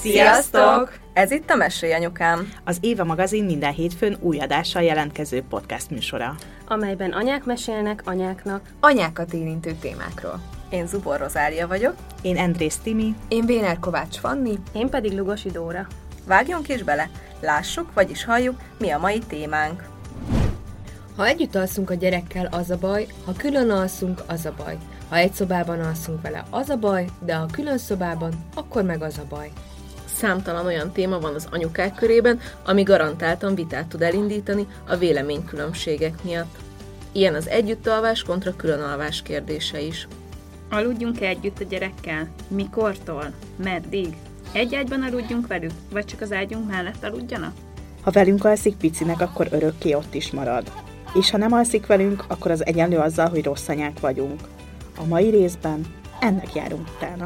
Sziasztok! Ez itt a Mesélj Anyukám. Az Éva magazin minden hétfőn új adással jelentkező podcast műsora. amelyben anyák mesélnek anyáknak. Anyákat érintő témákról. Én Zubor Rozália vagyok. Én Andrész Timi. Én Béner Kovács Fanni. Én pedig Lugosi Dóra. Vágjunk is bele, lássuk, vagyis halljuk, mi a mai témánk. Ha együtt alszunk a gyerekkel, az a baj, ha külön alszunk, az a baj. Ha egy szobában alszunk vele, az a baj, de ha külön szobában, akkor meg az a baj. Számtalan olyan téma van az anyukák körében, ami garantáltan vitát tud elindítani a véleménykülönbségek miatt. Ilyen az együttalvás kontra különalvás kérdése is. Aludjunk-e együtt a gyerekkel? Mikortól? Meddig? Egy ágyban aludjunk velük, vagy csak az ágyunk mellett aludjanak? Ha velünk alszik picinek, akkor örökké ott is marad. És ha nem alszik velünk, akkor az egyenlő azzal, hogy rossz anyák vagyunk. A mai részben ennek járunk utána.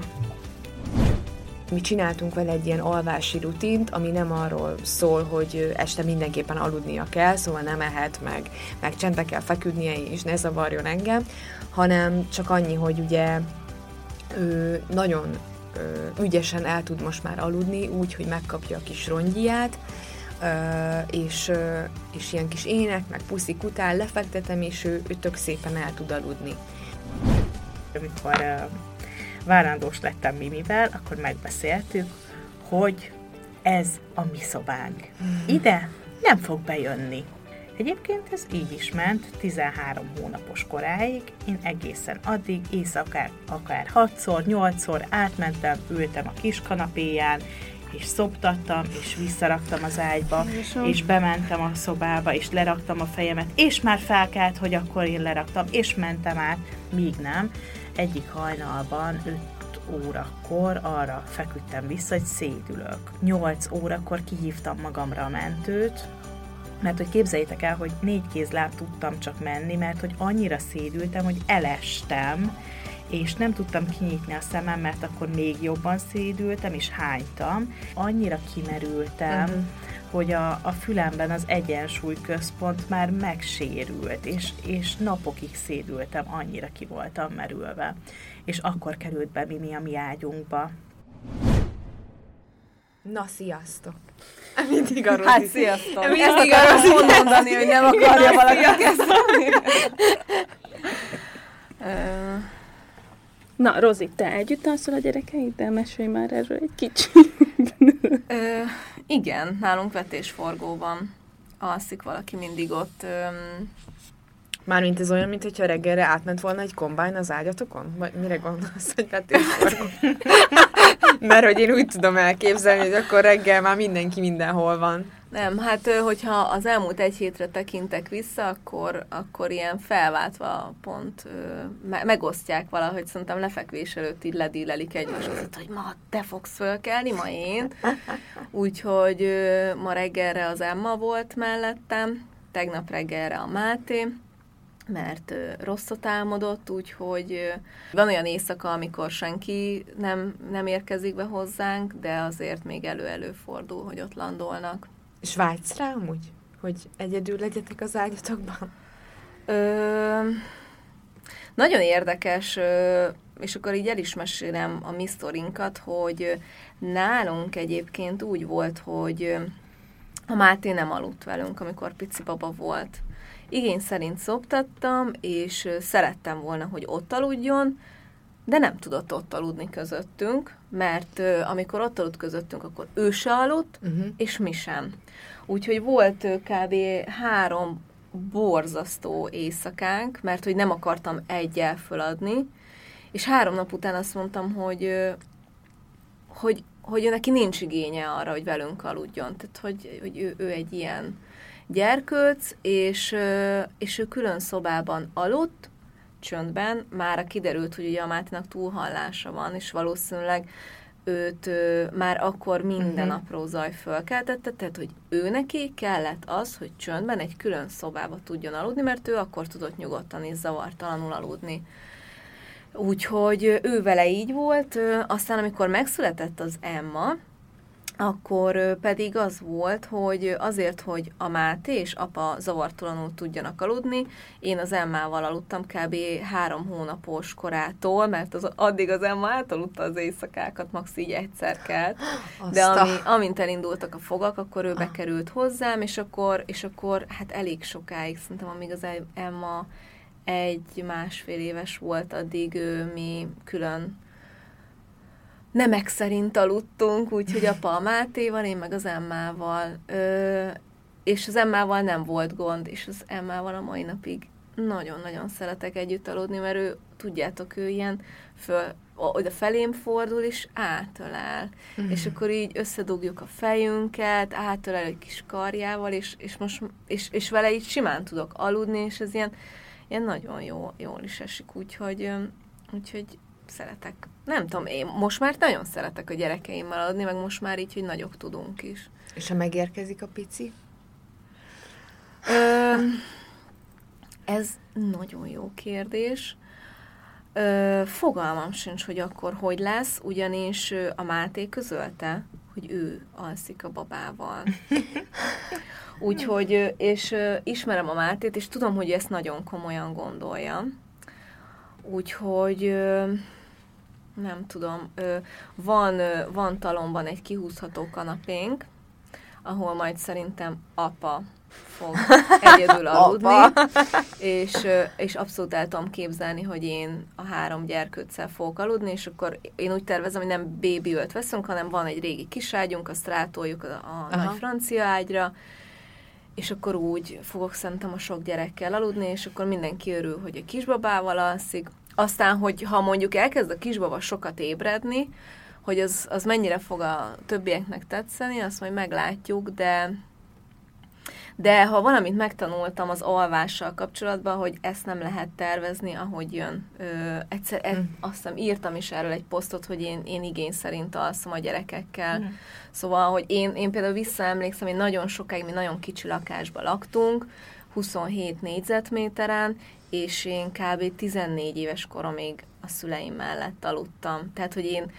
Mi csináltunk vele egy ilyen alvási rutint, ami nem arról szól, hogy este mindenképpen aludnia kell, szóval nem ehet, meg, meg csendbe kell feküdnie, és ne zavarjon engem, hanem csak annyi, hogy ugye ő nagyon ügyesen el tud most már aludni, úgy, hogy megkapja a kis rongyját, és, és ilyen kis ének, meg puszik után lefektetem, és ő, ő tök szépen el tud aludni. Amikor várandós lettem Mimivel, akkor megbeszéltük, hogy ez a mi szobánk. Ide nem fog bejönni. Egyébként ez így is ment 13 hónapos koráig, én egészen addig éjszakán akár 6-szor, 8-szor átmentem, ültem a kis kanapéján, és szoptattam, és visszaraktam az ágyba, és bementem a szobába, és leraktam a fejemet, és már felkelt, hogy akkor én leraktam, és mentem át, míg nem. Egyik hajnalban 5 órakor arra feküdtem vissza, hogy szédülök. 8 órakor kihívtam magamra a mentőt, mert hogy képzeljétek el, hogy négy kézláb tudtam csak menni, mert hogy annyira szédültem, hogy elestem, és nem tudtam kinyitni a szemem, mert akkor még jobban szédültem, és hánytam. Annyira kimerültem, uh-huh. hogy a, a fülemben az egyensúly központ már megsérült, és, és napokig szédültem, annyira ki voltam merülve. És akkor került be Mimi a mi ágyunkba. Na, sziasztok! Mindig arról Hát sziasztok! Mindig Ezt akarom arról mondani, hogy nem akarja valaki kezdeni. Na, Rozi, te együtt alszol a gyerekeiddel? Mesélj már erről egy kicsit. Ö, igen, nálunk vetésforgó van. Alszik valaki mindig ott. Öm, Mármint ez olyan, mintha reggelre átment volna egy kombány az ágyatokon? Vagy mire gondolsz, hogy vetésforgó? Mert hogy én úgy tudom elképzelni, hogy akkor reggel már mindenki mindenhol van. Nem, hát hogyha az elmúlt egy hétre tekintek vissza, akkor, akkor ilyen felváltva pont megosztják valahogy, szerintem lefekvés előtt így ledílelik egymás hogy ma te fogsz fölkelni, ma én. Úgyhogy ma reggelre az Emma volt mellettem, tegnap reggelre a Máté, mert rosszat álmodott, úgyhogy van olyan éjszaka, amikor senki nem, nem érkezik be hozzánk, de azért még elő-elő fordul, hogy ott landolnak. És vágysz rá amúgy? Hogy egyedül legyetek az ágyatokban? Ö, nagyon érdekes, és akkor így el is mesélem a mi sztorinkat, hogy nálunk egyébként úgy volt, hogy a Máté nem aludt velünk, amikor pici baba volt. Igény szerint szoptattam, és szerettem volna, hogy ott aludjon, de nem tudott ott aludni közöttünk, mert ö, amikor ott aludt közöttünk, akkor ő se aludt, Uh-huh. és mi sem. Úgyhogy volt ö, kb. három borzasztó éjszakánk, mert hogy nem akartam egyel föladni, és három nap után azt mondtam, hogy, ö, hogy, hogy ő neki nincs igénye arra, hogy velünk aludjon. Tehát, hogy, hogy ő, ő egy ilyen gyerkőc, és, és ő külön szobában aludt, csöndben, már kiderült, hogy ugye a Mátinak túlhallása van, és valószínűleg őt ö, már akkor minden Mhm. apró zaj fölkeltette, tehát hogy ő neki kellett az, hogy csöndben egy külön szobába tudjon aludni, mert ő akkor tudott nyugodtan és zavartalanul aludni. Úgyhogy ő vele így volt, aztán amikor megszületett az Emma, akkor pedig az volt, hogy azért, hogy a Máté és apa zavartalanul tudjanak aludni, én az Emmával aludtam kb. három hónapos korától, mert az, addig az Emma átaludta az éjszakákat, max. így egyszer kelt. De ami, amint elindultak a fogak, akkor ő bekerült hozzám, és akkor, és akkor hát elég sokáig, szerintem amíg az Emma egy másfél éves volt, addig ő, mi külön nemek szerint aludtunk, úgyhogy apa a Mátéval, én meg az Emmával. Ö, és az Emmával nem volt gond, és az Emmával a mai napig nagyon-nagyon szeretek együtt aludni, mert ő, tudjátok, ő ilyen föl, oda felém fordul, és átölel. Mm. És akkor így összedugjuk a fejünket, átölel egy kis karjával, és, és, most, és, és vele így simán tudok aludni, és ez ilyen, ilyen nagyon jó, jól is esik, úgyhogy, úgyhogy szeretek. Nem tudom, én most már nagyon szeretek a gyerekeimmel aludni, meg most már így, hogy nagyok tudunk is. És ha megérkezik a pici? Ö, ez nagyon jó kérdés. Ö, fogalmam sincs, hogy akkor hogy lesz, ugyanis a Máté közölte, hogy ő alszik a babával. Úgyhogy, és ismerem a Mátét, és tudom, hogy ezt nagyon komolyan gondolja. Úgyhogy nem tudom, van, van talomban egy kihúzható kanapénk, ahol majd szerintem apa fog egyedül aludni, és, és abszolút el tudom képzelni, hogy én a három gyerkőccel fogok aludni, és akkor én úgy tervezem, hogy nem bébi ölt veszünk, hanem van egy régi kiságyunk, azt rátoljuk a, a Aha. nagy francia ágyra, és akkor úgy fogok szerintem a sok gyerekkel aludni, és akkor mindenki örül, hogy a kisbabával alszik. Aztán, hogy ha mondjuk elkezd a kisbaba sokat ébredni, hogy az, az mennyire fog a többieknek tetszeni, azt majd meglátjuk, de de ha valamit megtanultam az alvással kapcsolatban, hogy ezt nem lehet tervezni, ahogy jön. Ö, egyszer, e, azt hiszem írtam is erről egy posztot, hogy én, én igény szerint alszom a gyerekekkel. Mm. Szóval, hogy én, én például visszaemlékszem, hogy nagyon sokáig mi nagyon kicsi lakásban laktunk, 27 négyzetméteren, és én kb. 14 éves koromig a szüleim mellett aludtam. Tehát, hogy én,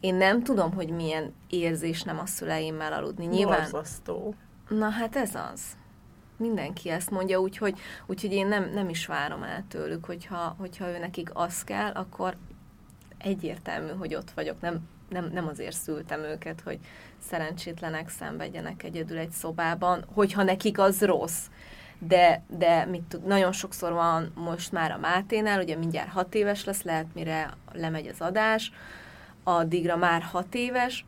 én nem tudom, hogy milyen érzés nem a szüleimmel aludni. Nyilván, Borzasztó. na hát ez az. Mindenki ezt mondja, úgyhogy, úgyhogy én nem, nem is várom el tőlük, hogyha, hogyha ő nekik az kell, akkor egyértelmű, hogy ott vagyok. Nem, nem, nem azért szültem őket, hogy szerencsétlenek szenvedjenek egyedül egy szobában, hogyha nekik az rossz. De, de mit tud, nagyon sokszor van most már a Máténál, ugye mindjárt hat éves lesz, lehet mire lemegy az adás, addigra már hat éves,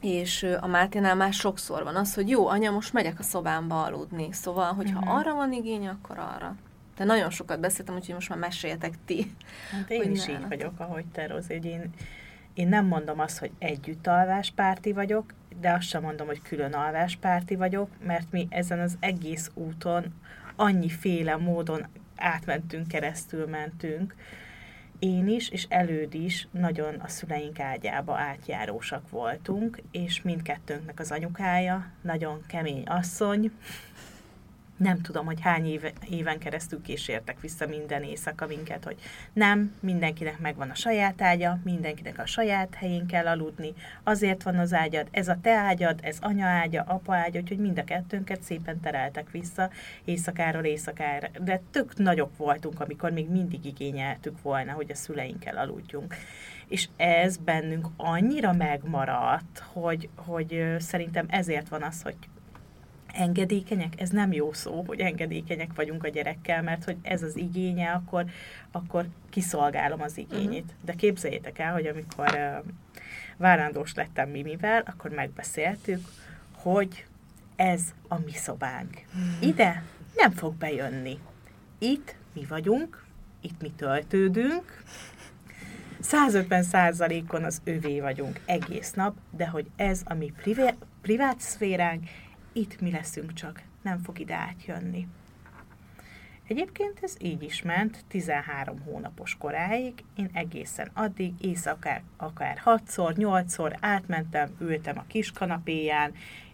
és a Máténál már sokszor van az, hogy jó, anya, most megyek a szobámba aludni. Szóval, hogyha uh-huh. arra van igény, akkor arra. De nagyon sokat beszéltem, úgyhogy most már meséljetek ti. Hát én Hogy is így nálatok. vagyok, ahogy te, Rozi, hogy én, én nem mondom azt, hogy együtt alváspárti vagyok, de azt sem mondom, hogy külön alváspárti vagyok, mert mi ezen az egész úton annyiféle módon átmentünk, keresztül mentünk, én is, és előd is nagyon a szüleink ágyába átjárósak voltunk, és mindkettőnknek az anyukája, nagyon kemény asszony, nem tudom, hogy hány éve, éven keresztül kísértek vissza minden éjszaka minket, hogy nem, mindenkinek megvan a saját ágya, mindenkinek a saját helyén kell aludni, azért van az ágyad, ez a te ágyad, ez anya ágya, apa ágya, úgyhogy mind a kettőnket szépen tereltek vissza éjszakáról éjszakára. De tök nagyok voltunk, amikor még mindig igényeltük volna, hogy a szüleinkkel aludjunk. És ez bennünk annyira megmaradt, hogy, hogy szerintem ezért van az, hogy engedékenyek, ez nem jó szó, hogy engedékenyek vagyunk a gyerekkel, mert hogy ez az igénye, akkor, akkor kiszolgálom az igényét. Uh-huh. De képzeljétek el, hogy amikor uh, várandós lettem Mimivel, akkor megbeszéltük, hogy ez a mi szobánk. Ide nem fog bejönni. Itt mi vagyunk, itt mi töltődünk, 150 százalékon az övé vagyunk egész nap, de hogy ez a mi privé, privát szféránk, itt mi leszünk csak, nem fog ide átjönni. Egyébként ez így is ment 13 hónapos koráig, én egészen addig éjszakár akár 6-szor, 8-szor átmentem, ültem a kis kanapéján,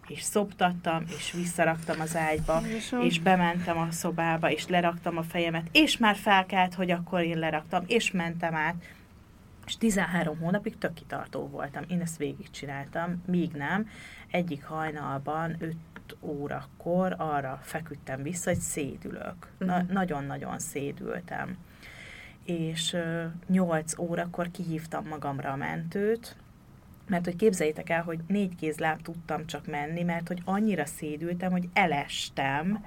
és szoptattam, és visszaraktam az ágyba, és bementem a szobába, és leraktam a fejemet, és már felkelt, hogy akkor én leraktam, és mentem át. és 13 hónapig tök kitartó voltam. Én ezt végigcsináltam, míg nem. Egyik hajnalban 5 órakor arra feküdtem vissza, hogy szédülök. Na, Mhm. nagyon-nagyon szédültem. És ö, 8 órakor kihívtam magamra a mentőt, mert hogy képzeljétek el, hogy négy kézláb tudtam csak menni, mert hogy annyira szédültem, hogy elestem,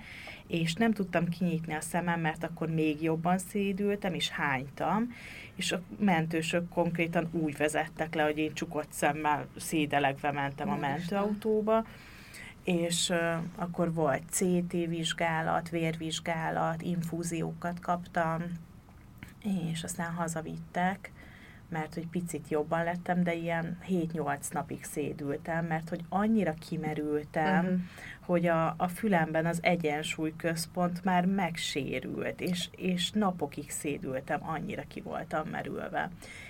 és nem tudtam kinyitni a szemem, mert akkor még jobban szédültem, és hánytam, és a mentősök konkrétan úgy vezettek le, hogy én csukott szemmel szédelegve mentem a mentőautóba, és uh, akkor volt CT vizsgálat, vérvizsgálat, infúziókat kaptam, és aztán hazavittek, mert hogy picit jobban lettem, de ilyen 7-8 napig szédültem, mert hogy annyira kimerültem, Mhm. hogy a, a fülemben az egyensúly központ már megsérült, és, és napokig szédültem, annyira ki voltam merülve.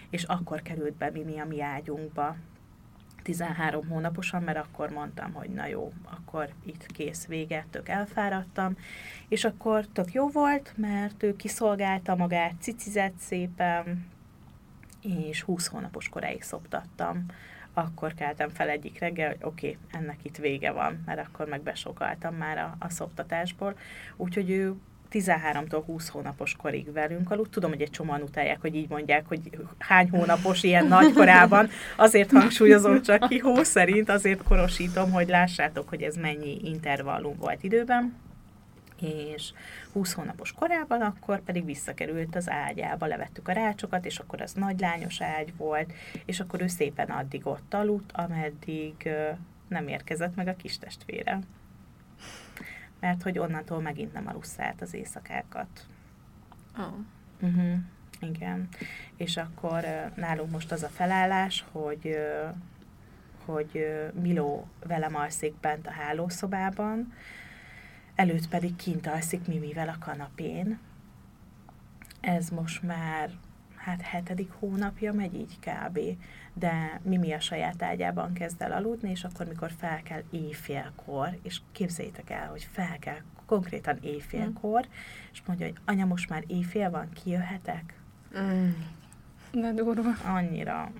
És akkor került be Mimi a mi ágyunkba, 13 hónaposan, mert akkor mondtam, hogy na jó, akkor itt kész vége, tök elfáradtam, és akkor tök jó volt, mert ő kiszolgálta magát, cicizett szépen, és 20 hónapos koráig szoptattam. Akkor keltem fel egyik reggel, hogy oké, okay, ennek itt vége van, mert akkor meg besokaltam már a, a szoptatásból. Úgyhogy ő 13-tól 20 hónapos korig velünk aludt. Tudom, hogy egy csomóan utálják, hogy így mondják, hogy hány hónapos ilyen nagykorában. Azért hangsúlyozom csak ki, hó szerint azért korosítom, hogy lássátok, hogy ez mennyi intervallum volt időben és 20 hónapos korában akkor pedig visszakerült az ágyába, levettük a rácsokat, és akkor az nagy lányos ágy volt, és akkor ő szépen addig ott aludt, ameddig nem érkezett meg a kis testvére. Mert hogy onnantól megint nem alusszált az éjszakákat. Oh. Uh-huh. Igen. És akkor nálunk most az a felállás, hogy hogy Miló velem alszik bent a hálószobában, előtt pedig kint alszik Mimivel a kanapén. Ez most már hát hetedik hónapja megy így kb. De Mimi a saját ágyában kezd el aludni, és akkor, mikor fel kell éjfélkor, és képzeljétek el, hogy fel kell konkrétan éjfélkor, és mondja, hogy anya, most már éjfél van, kijöhetek? Mm. De durva. Annyira.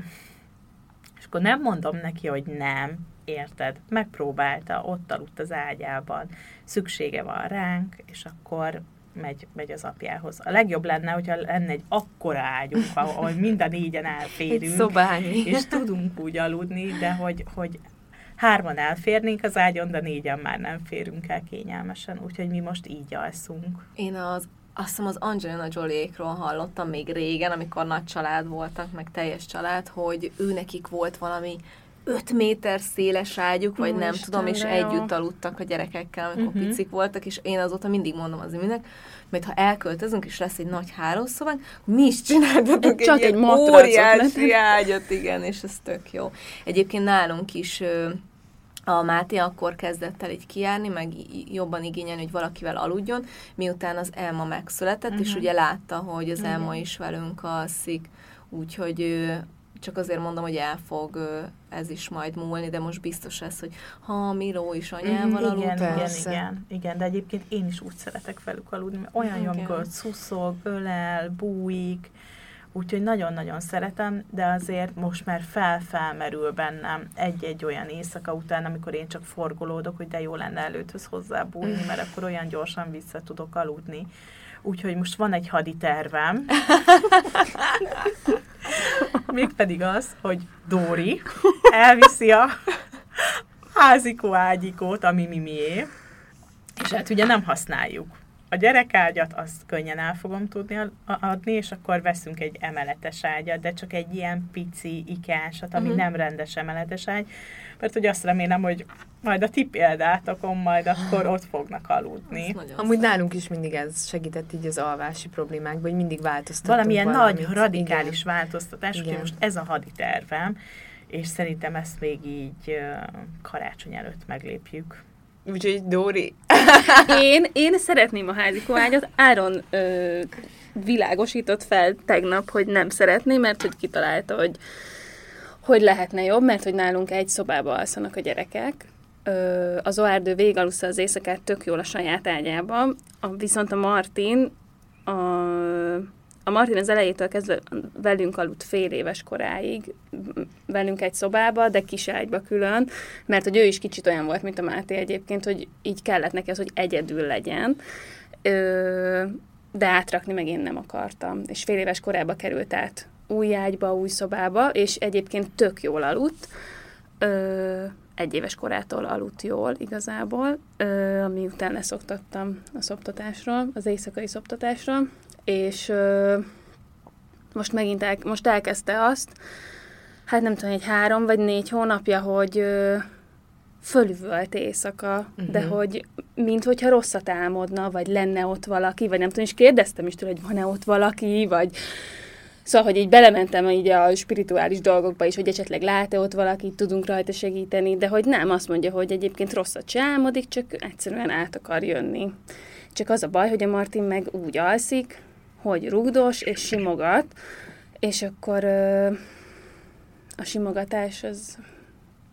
És akkor nem mondom neki, hogy nem, érted? Megpróbálta, ott aludt az ágyában, szüksége van ránk, és akkor megy, megy az apjához. A legjobb lenne, hogyha lenne egy akkora ágyunk, ahol mind a négyen Egy elférünk, szobányi. és tudunk úgy aludni, de hogy, hogy hárman elférnénk az ágyon, de négyen már nem férünk el kényelmesen, úgyhogy mi most így alszunk. Én az, azt hiszem az Angelina Jolie-król hallottam még régen, amikor nagy család voltak, meg teljes család, hogy ő nekik volt valami 5 méter széles ágyuk, vagy nem tudom, és együtt aludtak a gyerekekkel, amikor uh-huh. picik voltak, és én azóta mindig mondom az iminek, mert ha elköltözünk, és lesz egy nagy hálószobánk, mi is csináltatok Csak egy, egy óriási ágyat, igen, és ez tök jó. Egyébként nálunk is a Máté akkor kezdett el így kijárni, meg jobban igényelni, hogy valakivel aludjon, miután az Elma megszületett, uh-huh. és Mhm. ugye látta, hogy az. Elma is velünk alszik, úgyhogy csak azért mondom, hogy el fog ez is majd múlni, de most biztos lesz, hogy ha Miró is anyával Mhm, aludt. Igen, igen, igen, igen, de egyébként én is úgy szeretek velük aludni, mert olyan jó, amikor szuszog, ölel, bújik, úgyhogy nagyon-nagyon szeretem, de azért most már fel-felmerül bennem egy-egy olyan éjszaka után, amikor én csak forgolódok, hogy de jó lenne előthöz hozzá bújni, mert akkor olyan gyorsan vissza tudok aludni. Úgyhogy most van egy haditervem, mégpedig az, hogy Dóri elviszi a házikó ágyikót, ami Mimié, és hát ugye nem használjuk. A gyerekágyat azt könnyen el fogom tudni adni, és akkor veszünk egy emeletes ágyat, de csak egy ilyen pici ikásat, ami uh-huh. nem rendes emeletes ágy, mert hogy azt remélem, hogy majd a ti példátokon majd akkor ott fognak aludni. Amúgy szép. nálunk is mindig ez segített így az alvási problémákban, hogy mindig változtattunk Valamilyen valamit. nagy, radikális Igen. változtatás, úgyhogy Igen. most ez a haditervem, és szerintem ezt még így karácsony előtt meglépjük. Úgyhogy Dóri, Én, én szeretném a házikó ágyat. Áron ö, világosított fel tegnap, hogy nem szeretné, mert hogy kitalálta, hogy, hogy lehetne jobb, mert hogy nálunk egy szobába alszanak a gyerekek. Ö, az Oárdő végalusza az éjszakát tök jól a saját ágyában, a, viszont a Martin a, a Martin az elejétől kezdve velünk aludt fél éves koráig, velünk egy szobába, de kis ágyba külön, mert hogy ő is kicsit olyan volt, mint a Máté egyébként, hogy így kellett neki az, hogy egyedül legyen. Ö, de átrakni meg én nem akartam. És fél éves korába került át új ágyba, új szobába, és egyébként tök jól aludt. Ö, egy éves korától aludt jól igazából, ö, ami után leszoktattam a szoptatásról, az éjszakai szoptatásról, és ö, most megint el, most elkezdte azt, hát nem tudom, egy három vagy négy hónapja, hogy ö, fölüvölt éjszaka, uh-huh. de hogy mint hogyha rosszat álmodna, vagy lenne ott valaki, vagy nem tudom, és kérdeztem is tőle, hogy van-e ott valaki, vagy Szóval, hogy így belementem így a spirituális dolgokba is, hogy esetleg lát-e ott valakit, tudunk rajta segíteni, de hogy nem, azt mondja, hogy egyébként rosszat se álmodik, csak egyszerűen át akar jönni. Csak az a baj, hogy a Martin meg úgy alszik, hogy rugdos és simogat, és akkor ö, a simogatás az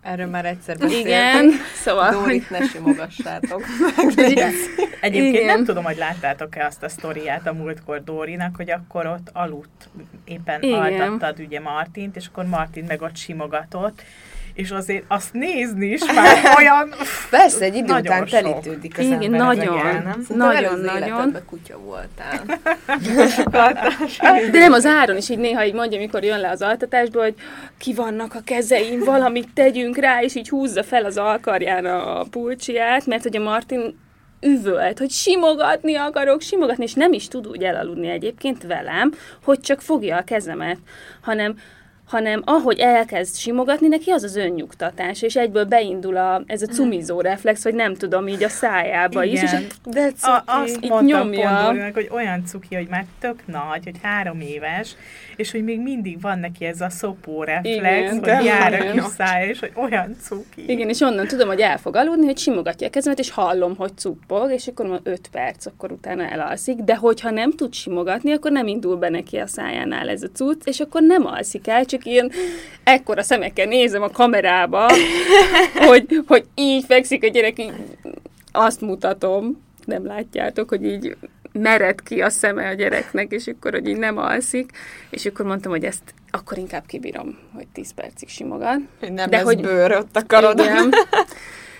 Erről már egyszer beszéltünk. igen, szóval, Dórit ne simogassátok. Egyébként Igen. nem tudom, hogy láttátok-e azt a sztoriát a múltkor Dórinak, hogy akkor ott aludt, éppen Igen. altattad ugye Martint, és akkor Martin meg ott simogatott, és azért azt nézni is már olyan... Persze, egy idő Nagyon után sok. telítődik az Igen, ember nagyon. ezekkel, nem? Nagyon, Nagyon, kutya voltál. De nem az áron is így néha így mondja, amikor jön le az altatásból, hogy ki vannak a kezeim, valamit tegyünk rá, és így húzza fel az alkarján a pulcsiát, mert hogy a Martin üvölt, hogy simogatni akarok, simogatni, és nem is tud úgy elaludni egyébként velem, hogy csak fogja a kezemet, hanem hanem ahogy elkezd simogatni, neki az az önnyugtatás, és egyből beindul a, ez a cumizó reflex, hogy nem tudom, így a szájába is, és Igen. De A, cuki. azt Így mondtam nyomja. pont Dórinak, hogy olyan cuki, hogy már tök nagy, hogy három éves, és hogy még mindig van neki ez a szopó reflex, Igen, hogy jár a kis szája, és hogy olyan cuki. Igen, és onnan tudom, hogy el fog aludni, hogy simogatja a kezemet, és hallom, hogy cuppog, és akkor van 5 perc, akkor utána elalszik, de hogyha nem tud simogatni, akkor nem indul be neki a szájánál ez a cucc, és akkor nem alszik el, csak ilyen ekkora szemekkel nézem a kamerába, hogy, hogy így fekszik a gyerek, így azt mutatom, nem látjátok, hogy így mered ki a szeme a gyereknek, és akkor, hogy így nem alszik, és akkor mondtam, hogy ezt akkor inkább kibírom, hogy 10 percig simogat. Hogy nem de hogy- bőr ott a karodon. Igen.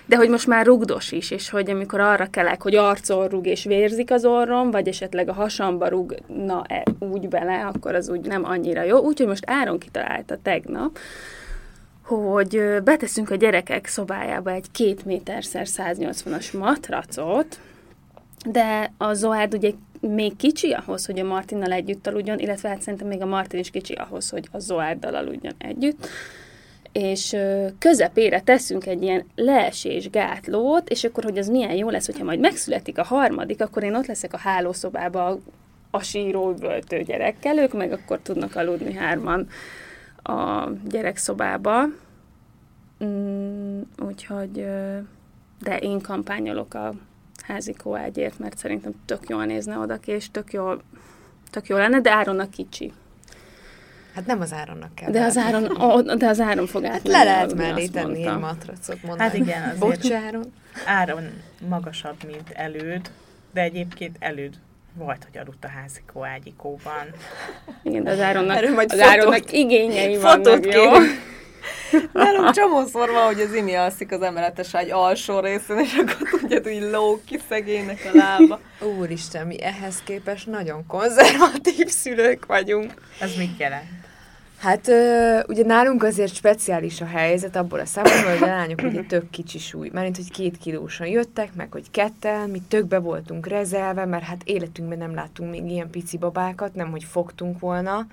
De hogy most már rugdos is, és hogy amikor arra kelek, hogy arcon rúg és vérzik az orrom, vagy esetleg a hasamba rúg, na e, úgy bele, akkor az úgy nem annyira jó. Úgyhogy most Áron kitalálta tegnap, hogy beteszünk a gyerekek szobájába egy két méterszer 180-as matracot, de a Zoárd ugye még kicsi ahhoz, hogy a Martinnal együtt aludjon, illetve hát szerintem még a Martin is kicsi ahhoz, hogy a Zoárddal aludjon együtt és közepére teszünk egy ilyen leesés gátlót, és akkor, hogy az milyen jó lesz, hogyha majd megszületik a harmadik, akkor én ott leszek a hálószobában a síró üvöltő gyerekkel, ők meg akkor tudnak aludni hárman a gyerekszobába. Mm, úgyhogy, de én kampányolok a házi koágyért, mert szerintem tök jól nézne oda ki, és tök jól, tök jól lenne, de Áronnak kicsi. Hát nem az áronnak kell. De az áron, ó, de az áron fog átmenni. Le lehet mellé tenni egy matracot, mondom. Hát igen, azért. Bocs, Áron. Áron magasabb, mint előd, de egyébként előd volt, hogy aludt a házikó ágyikóban. Igen, de az Áronnak, Erről majd az fotót- Áronnak igényei fotót vannak, jó? kérünk. Nálunk csomószor van, hogy az Imi alszik az emeletes ágy alsó részén, és akkor tudjad, úgy lóg ki szegénynek a lába. Úristen, mi ehhez képest nagyon konzervatív szülők vagyunk. Ez mit jelent? Hát ö, ugye nálunk azért speciális a helyzet abból a szempontból, hogy a lányok ugye tök kicsi súly. Mármint, hogy két kilósan jöttek, meg hogy ketten, mi tökbe voltunk rezelve, mert hát életünkben nem láttunk még ilyen pici babákat, nem hogy fogtunk volna.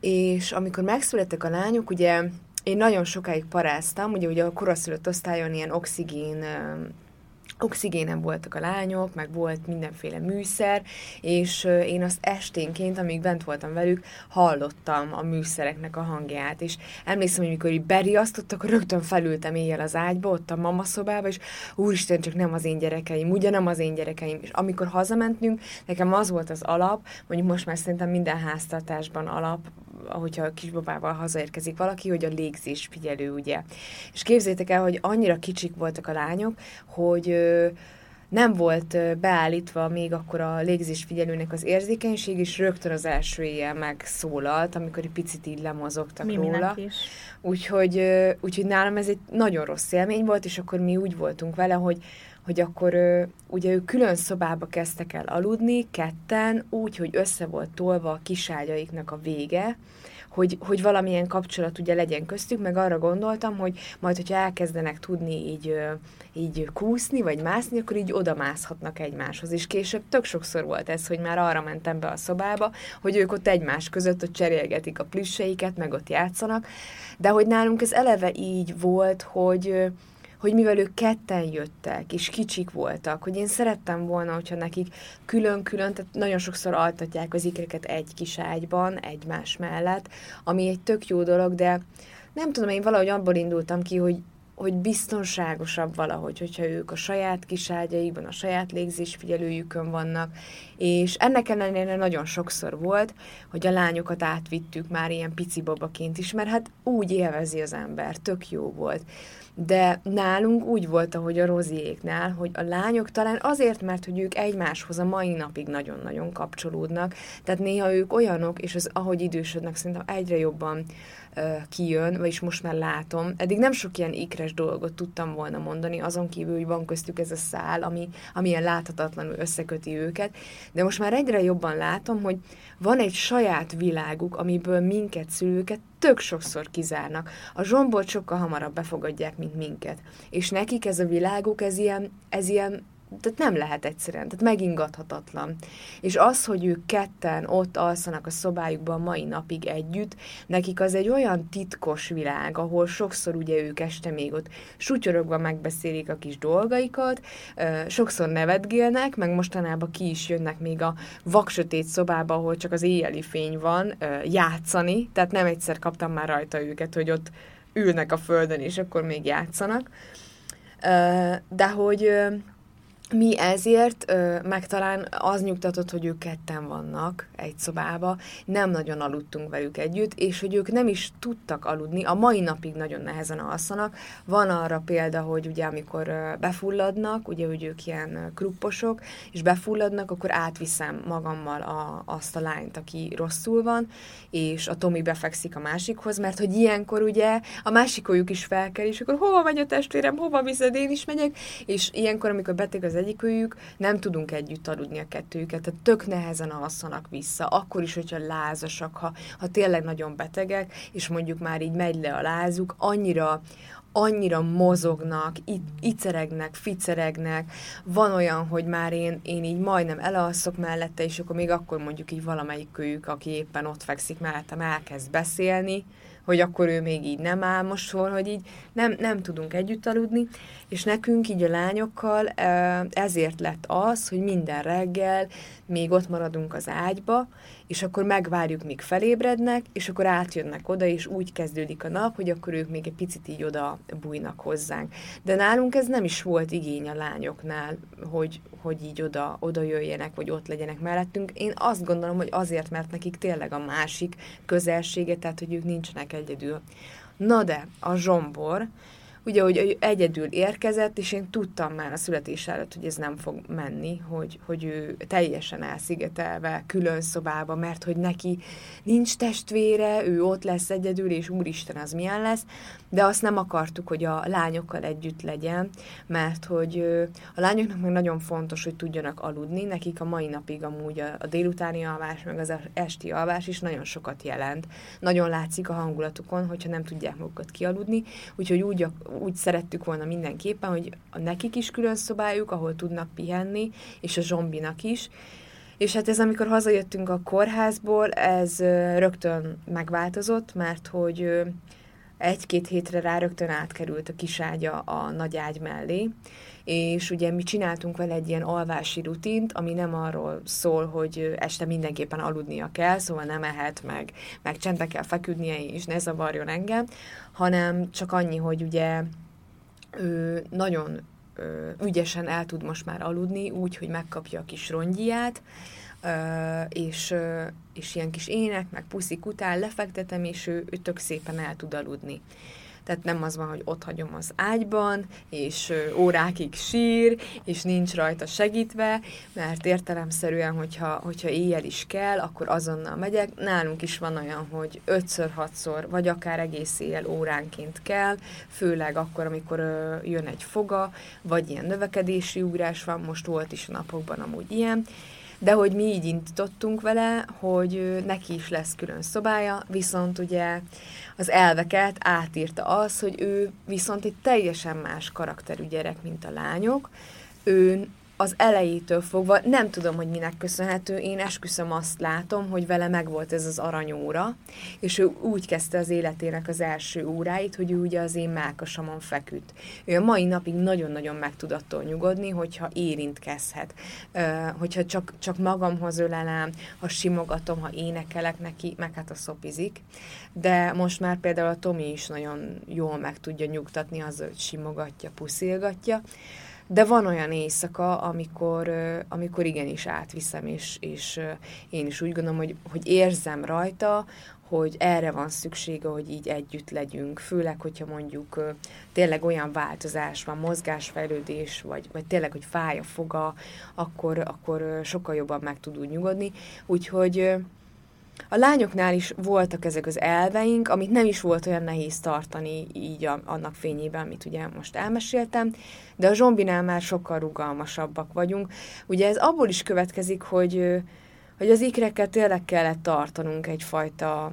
És amikor megszülettek a lányok, ugye én nagyon sokáig paráztam, ugye, ugye a koraszülött osztályon ilyen oxigén ö, oxigénen voltak a lányok, meg volt mindenféle műszer, és én azt esténként, amíg bent voltam velük, hallottam a műszereknek a hangját, és emlékszem, hogy mikor így beriasztottak, akkor rögtön felültem éjjel az ágyba, ott a mama szobába, és úristen, csak nem az én gyerekeim, ugye nem az én gyerekeim. És amikor hazamentünk, nekem az volt az alap, mondjuk most már szerintem minden háztartásban alap, ahogyha a kisbabával hazaérkezik valaki, hogy a légzés figyelő, ugye. És képzétek el, hogy annyira kicsik voltak a lányok, hogy ö, nem volt beállítva még akkor a légzésfigyelőnek az érzékenység, és rögtön az első éjjel megszólalt, amikor egy picit így lemozogtak Miminek róla. is. Úgyhogy, úgyhogy nálam ez egy nagyon rossz élmény volt, és akkor mi úgy voltunk vele, hogy hogy akkor ö, ugye ők külön szobába kezdtek el aludni, ketten, úgy, hogy össze volt tolva a kiságyaiknak a vége, hogy, hogy valamilyen kapcsolat ugye legyen köztük, meg arra gondoltam, hogy majd, hogyha elkezdenek tudni így, így kúszni, vagy mászni, akkor így oda mászhatnak egymáshoz. És később tök sokszor volt ez, hogy már arra mentem be a szobába, hogy ők ott egymás között ott cserélgetik a plüsseiket, meg ott játszanak, de hogy nálunk ez eleve így volt, hogy hogy mivel ők ketten jöttek, és kicsik voltak, hogy én szerettem volna, hogyha nekik külön-külön, tehát nagyon sokszor altatják az ikreket egy kis ágyban, egymás mellett, ami egy tök jó dolog, de nem tudom, én valahogy abból indultam ki, hogy hogy biztonságosabb valahogy, hogyha ők a saját kiságyaikban, a saját légzésfigyelőjükön vannak, és ennek ellenére nagyon sokszor volt, hogy a lányokat átvittük már ilyen pici babaként is, mert hát úgy élvezi az ember, tök jó volt. De nálunk úgy volt, ahogy a Roziéknál, hogy a lányok talán azért, mert hogy ők egymáshoz a mai napig nagyon-nagyon kapcsolódnak, tehát néha ők olyanok, és az, ahogy idősödnek, szerintem egyre jobban kijön, vagyis most már látom. Eddig nem sok ilyen ikres dolgot tudtam volna mondani, azon kívül, hogy van köztük ez a szál, ami, ami ilyen láthatatlanul összeköti őket, de most már egyre jobban látom, hogy van egy saját világuk, amiből minket, szülőket tök sokszor kizárnak. A zsombort sokkal hamarabb befogadják, mint minket. És nekik ez a világuk, ez ilyen, ez ilyen tehát nem lehet egyszerűen, tehát megingathatatlan. És az, hogy ők ketten ott alszanak a szobájukban mai napig együtt, nekik az egy olyan titkos világ, ahol sokszor ugye ők este még ott sutyorogva megbeszélik a kis dolgaikat, sokszor nevetgélnek, meg mostanában ki is jönnek még a vaksötét szobába, ahol csak az éjjeli fény van, játszani, tehát nem egyszer kaptam már rajta őket, hogy ott ülnek a földön, és akkor még játszanak. De hogy mi ezért, ö, meg talán az nyugtatott, hogy ők ketten vannak egy szobába, nem nagyon aludtunk velük együtt, és hogy ők nem is tudtak aludni, a mai napig nagyon nehezen alszanak. Van arra példa, hogy ugye amikor ö, befulladnak, ugye hogy ők ilyen krupposok, és befulladnak, akkor átviszem magammal a, azt a lányt, aki rosszul van, és a Tomi befekszik a másikhoz, mert hogy ilyenkor ugye a másikójuk is felkel, és akkor hova megy a testvérem, hova viszed, én is megyek, és ilyenkor, amikor beteg az egyikőjük, nem tudunk együtt aludni a kettőjüket, tehát tök nehezen alszanak vissza, akkor is, hogyha lázasak, ha, ha tényleg nagyon betegek, és mondjuk már így megy le a lázuk, annyira, annyira mozognak, itt, iceregnek, ficeregnek, van olyan, hogy már én, én így majdnem elalszok mellette, és akkor még akkor mondjuk így valamelyik kölyük, aki éppen ott fekszik mellettem, elkezd beszélni, hogy akkor ő még így nem álmosol, hogy így nem, nem tudunk együtt aludni, és nekünk így a lányokkal ezért lett az, hogy minden reggel még ott maradunk az ágyba, és akkor megvárjuk, míg felébrednek, és akkor átjönnek oda, és úgy kezdődik a nap, hogy akkor ők még egy picit így oda bújnak hozzánk. De nálunk ez nem is volt igény a lányoknál, hogy, hogy így oda, oda jöjjenek, vagy ott legyenek mellettünk. Én azt gondolom, hogy azért, mert nekik tényleg a másik közelsége, tehát hogy ők nincsenek egyedül. Na de, a zsombor, ugye, hogy egyedül érkezett, és én tudtam már a születés előtt, hogy ez nem fog menni, hogy, hogy ő teljesen elszigetelve, külön szobába, mert hogy neki nincs testvére, ő ott lesz egyedül, és úristen, az milyen lesz, de azt nem akartuk, hogy a lányokkal együtt legyen, mert hogy a lányoknak meg nagyon fontos, hogy tudjanak aludni, nekik a mai napig amúgy a, a délutáni alvás, meg az esti alvás is nagyon sokat jelent. Nagyon látszik a hangulatukon, hogyha nem tudják magukat kialudni, úgyhogy úgy, úgy szerettük volna mindenképpen, hogy a nekik is külön szobájuk, ahol tudnak pihenni, és a zsombinak is, és hát ez, amikor hazajöttünk a kórházból, ez rögtön megváltozott, mert hogy egy-két hétre rá rögtön átkerült a kiságya a nagy ágy mellé, és ugye mi csináltunk vele egy ilyen alvási rutint, ami nem arról szól, hogy este mindenképpen aludnia kell, szóval nem ehet, meg, meg csendbe kell feküdnie, és ne zavarjon engem, hanem csak annyi, hogy ugye ő nagyon ügyesen el tud most már aludni, úgy, hogy megkapja a kis rongyját, és, és ilyen kis ének, meg puszik után lefektetem, és ő, ő tök szépen el tud aludni. Tehát nem az van, hogy ott hagyom az ágyban, és órákig sír, és nincs rajta segítve, mert értelemszerűen, hogyha, hogyha éjjel is kell, akkor azonnal megyek. Nálunk is van olyan, hogy ötször, hatszor, vagy akár egész éjjel óránként kell, főleg akkor, amikor jön egy foga, vagy ilyen növekedési ugrás van, most volt is a napokban amúgy ilyen, de hogy mi így indítottunk vele, hogy neki is lesz külön szobája, viszont ugye az elveket átírta az, hogy ő viszont egy teljesen más karakterű gyerek, mint a lányok. Ő az elejétől fogva, nem tudom, hogy minek köszönhető, én esküszöm azt látom, hogy vele megvolt ez az aranyóra, és ő úgy kezdte az életének az első óráit, hogy ő ugye az én mákasamon feküdt. Ő a mai napig nagyon-nagyon meg tud attól nyugodni, hogyha érintkezhet, hogyha csak, csak magamhoz ölelem, ha simogatom, ha énekelek neki, meg hát a szopizik. De most már például a Tomi is nagyon jól meg tudja nyugtatni azzal, hogy simogatja, puszilgatja, de van olyan éjszaka, amikor, amikor igenis átviszem, és, és én is úgy gondolom, hogy, hogy érzem rajta, hogy erre van szüksége, hogy így együtt legyünk, főleg, hogyha mondjuk tényleg olyan változás van, mozgásfejlődés, vagy, vagy tényleg, hogy fáj a foga, akkor, akkor sokkal jobban meg tud úgy nyugodni. Úgyhogy a lányoknál is voltak ezek az elveink, amit nem is volt olyan nehéz tartani így a, annak fényében, amit ugye most elmeséltem, de a zsombinál már sokkal rugalmasabbak vagyunk. Ugye ez abból is következik, hogy, hogy az ikrekkel tényleg kellett tartanunk egyfajta,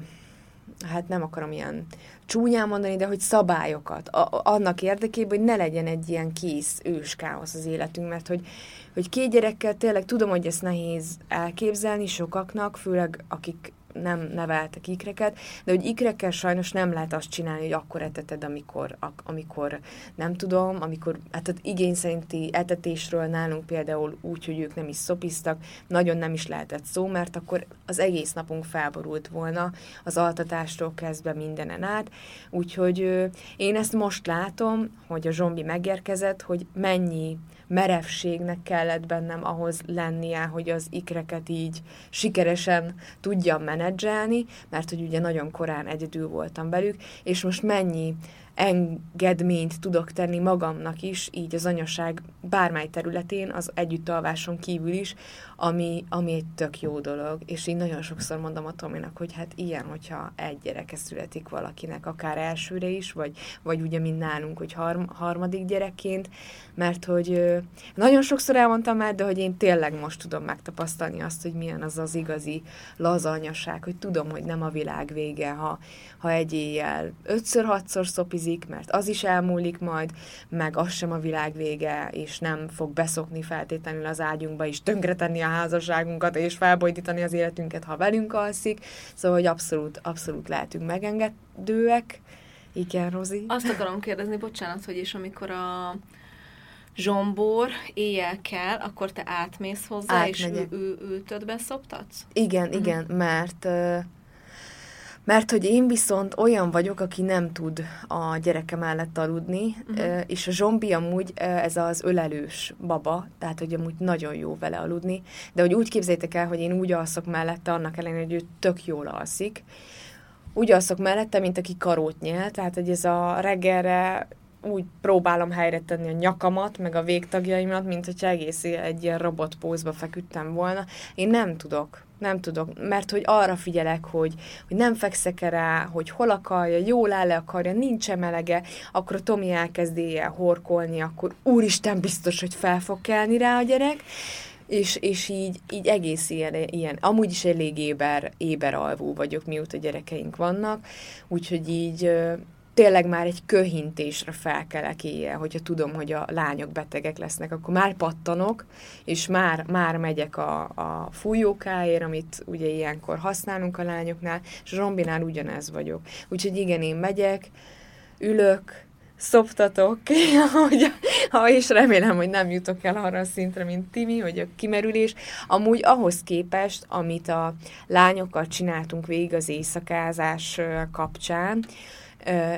hát nem akarom ilyen csúnyán mondani, de hogy szabályokat, a, annak érdekében, hogy ne legyen egy ilyen kész ős káosz az életünk, mert hogy, hogy két gyerekkel tényleg tudom, hogy ezt nehéz elképzelni sokaknak, főleg akik nem neveltek ikreket, de hogy ikrekkel sajnos nem lehet azt csinálni, hogy akkor eteted, amikor, amikor nem tudom, amikor, hát az igény szerinti etetésről nálunk például úgy, hogy ők nem is szopiztak, nagyon nem is lehetett szó, mert akkor az egész napunk felborult volna az altatástól kezdve mindenen át, úgyhogy én ezt most látom, hogy a zsombi megérkezett, hogy mennyi merevségnek kellett bennem ahhoz lennie, hogy az ikreket így sikeresen tudjam menedzselni, mert hogy ugye nagyon korán egyedül voltam velük, és most mennyi engedményt tudok tenni magamnak is, így az anyaság bármely területén, az együttalváson kívül is, ami, ami egy tök jó dolog. És én nagyon sokszor mondom a Tominak, hogy hát ilyen, hogyha egy gyereke születik valakinek, akár elsőre is, vagy, vagy ugye, mint nálunk, hogy harm, harmadik gyerekként, mert hogy nagyon sokszor elmondtam már, de hogy én tényleg most tudom megtapasztalni azt, hogy milyen az az igazi laza anyaság, hogy tudom, hogy nem a világ vége, ha, ha egy éjjel ötször-hatszor szopizik, mert az is elmúlik majd, meg az sem a világ vége, és nem fog beszokni feltétlenül az ágyunkba, és tönkretenni a házasságunkat, és felbojdítani az életünket, ha velünk alszik. Szóval, hogy abszolút, abszolút lehetünk megengedőek. Igen, Rozi? Azt akarom kérdezni, bocsánat, hogy és amikor a zsombor éjjel kell, akkor te átmész hozzá, és ő, Átmegyek. ő, ültöd beszoptatsz? Igen, igen, mert mert hogy én viszont olyan vagyok, aki nem tud a gyereke mellett aludni, uh-huh. és a zsombi amúgy ez az ölelős baba, tehát hogy amúgy nagyon jó vele aludni, de hogy úgy képzeljétek el, hogy én úgy alszok mellette, annak ellenére, hogy ő tök jól alszik, úgy alszok mellette, mint aki karót nyel, tehát hogy ez a reggelre úgy próbálom helyre tenni a nyakamat, meg a végtagjaimat, mint hogy egész egy ilyen robotpózba feküdtem volna. Én nem tudok, nem tudok, mert hogy arra figyelek, hogy, hogy nem fekszek rá, hogy hol akarja, jól áll-e a karja, nincs melege, akkor a Tomi elkezd éjjel horkolni, akkor úristen biztos, hogy fel fog kelni rá a gyerek, és, és így, így egész ilyen, ilyen, amúgy is elég éber, éber alvú vagyok, mióta gyerekeink vannak, úgyhogy így tényleg már egy köhintésre felkelek éjjel, hogyha tudom, hogy a lányok betegek lesznek, akkor már pattanok, és már, már megyek a, a fújókáért, amit ugye ilyenkor használunk a lányoknál, és a zsombinál ugyanez vagyok. Úgyhogy igen, én megyek, ülök, szoptatok, hogy, ha és remélem, hogy nem jutok el arra a szintre, mint Timi, hogy a kimerülés. Amúgy ahhoz képest, amit a lányokkal csináltunk végig az éjszakázás kapcsán,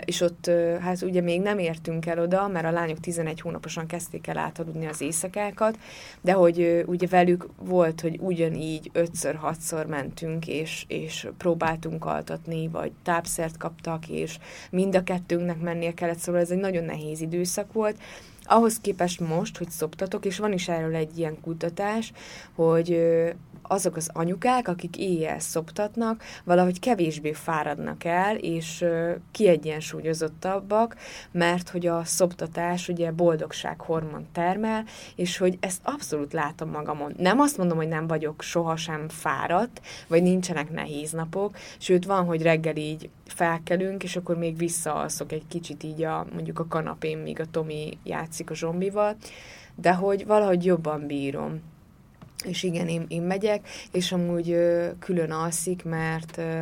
és ott hát ugye még nem értünk el oda, mert a lányok 11 hónaposan kezdték el átaludni az éjszakákat, de hogy ugye velük volt, hogy ugyanígy ötször-hatszor mentünk, és, és próbáltunk altatni, vagy tápszert kaptak, és mind a kettőnknek mennie kellett, szóval ez egy nagyon nehéz időszak volt, ahhoz képest most, hogy szoptatok, és van is erről egy ilyen kutatás, hogy azok az anyukák, akik éjjel szoptatnak, valahogy kevésbé fáradnak el, és kiegyensúlyozottabbak, mert hogy a szoptatás ugye boldogsághormon termel, és hogy ezt abszolút látom magamon. Nem azt mondom, hogy nem vagyok sohasem fáradt, vagy nincsenek nehéz napok, sőt van, hogy reggel így felkelünk, és akkor még visszaalszok egy kicsit így a, mondjuk a kanapén, míg a Tomi játszik a zombival, de hogy valahogy jobban bírom. És igen, én, én megyek, és amúgy ö, külön alszik, mert ö,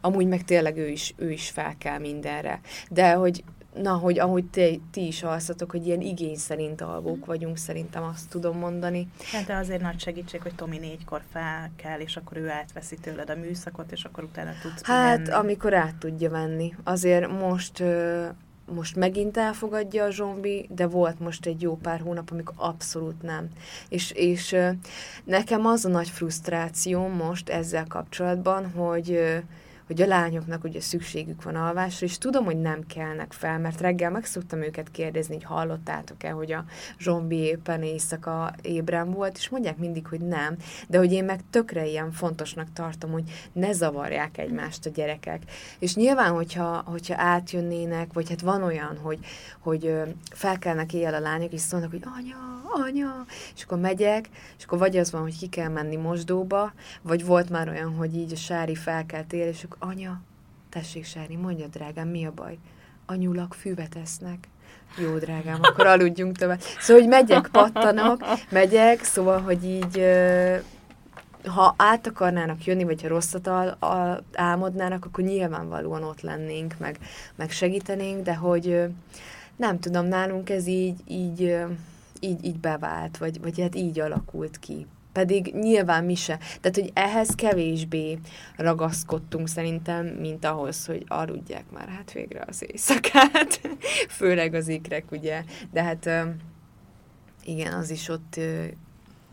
amúgy meg tényleg ő is, ő is fel kell mindenre. De hogy na, hogy ahogy ti, ti is alszatok, hogy ilyen igény szerint alvók vagyunk, szerintem azt tudom mondani. Hát de azért nagy segítség, hogy Tomi négykor fel kell, és akkor ő átveszi tőled a műszakot, és akkor utána tudsz Hát, kimenni. amikor át tudja venni. Azért most, most megint elfogadja a zsombi, de volt most egy jó pár hónap, amikor abszolút nem. És, és nekem az a nagy frusztráció most ezzel kapcsolatban, hogy hogy a lányoknak ugye szükségük van alvásra, és tudom, hogy nem kelnek fel, mert reggel meg szoktam őket kérdezni, hogy hallottátok-e, hogy a zsombi éppen éjszaka ébren volt, és mondják mindig, hogy nem, de hogy én meg tökre ilyen fontosnak tartom, hogy ne zavarják egymást a gyerekek. És nyilván, hogyha, hogyha átjönnének, vagy hát van olyan, hogy, hogy felkelnek éjjel a lányok, és szólnak, hogy anya, anya, és akkor megyek, és akkor vagy az van, hogy ki kell menni mosdóba, vagy volt már olyan, hogy így a Sári felkeltél, és akkor anya, tessék Sári, mondja drágám, mi a baj? Anyulak füvet esznek. Jó, drágám, akkor aludjunk tovább. Szóval, hogy megyek, pattanok, megyek, szóval, hogy így ha át akarnának jönni, vagy ha rosszat al, al, álmodnának, akkor nyilvánvalóan ott lennénk, meg, meg segítenénk, de hogy nem tudom, nálunk ez így, így, így, így bevált, vagy, vagy hát így alakult ki. Pedig nyilván mi se. Tehát, hogy ehhez kevésbé ragaszkodtunk szerintem, mint ahhoz, hogy aludják már hát végre az éjszakát. Főleg az ikrek, ugye. De hát igen, az is ott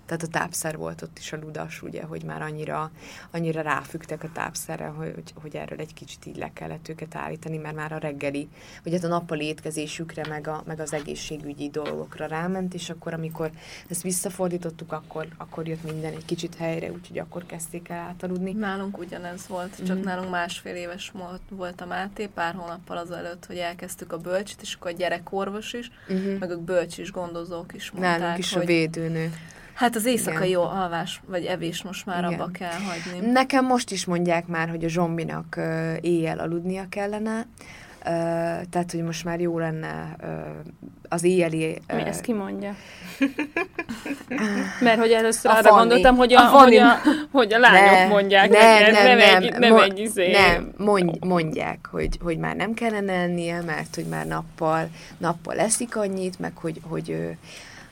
tehát a tápszer volt ott is a ludas, ugye, hogy már annyira, annyira ráfügtek a tápszerre, hogy, hogy erről egy kicsit így le kellett őket állítani, mert már a reggeli, vagy hát a nappali étkezésükre, meg, a, meg az egészségügyi dolgokra ráment, és akkor, amikor ezt visszafordítottuk, akkor, akkor jött minden egy kicsit helyre, úgyhogy akkor kezdték el átaludni. Nálunk ugyanez volt, csak Mhm. nálunk másfél éves volt, a Máté, pár hónappal azelőtt, hogy elkezdtük a bölcsit, és akkor a gyerekorvos is, Uh-huh. meg a bölcs is gondozók is mondták, Nálunk is a hogy védőnő. Hát az éjszakai Igen. jó alvás, vagy evés most már Igen. abba kell hagyni. Nekem most is mondják már, hogy a zsombinak ö, éjjel aludnia kellene, ö, tehát, hogy most már jó lenne ö, az éjjeli... ö, Mi ezt kimondja? Mert hogy először A arra Fanni. gondoltam, hogy a, A hogy a, hogy a lányok Ne, mondják nem, neked, nem, nem, nem, egy, nem mo- egy izé. Nem, mondj, mondják, hogy, hogy már nem kellene ennie, mert hogy már nappal, nappal eszik annyit, meg hogy, hogy ö,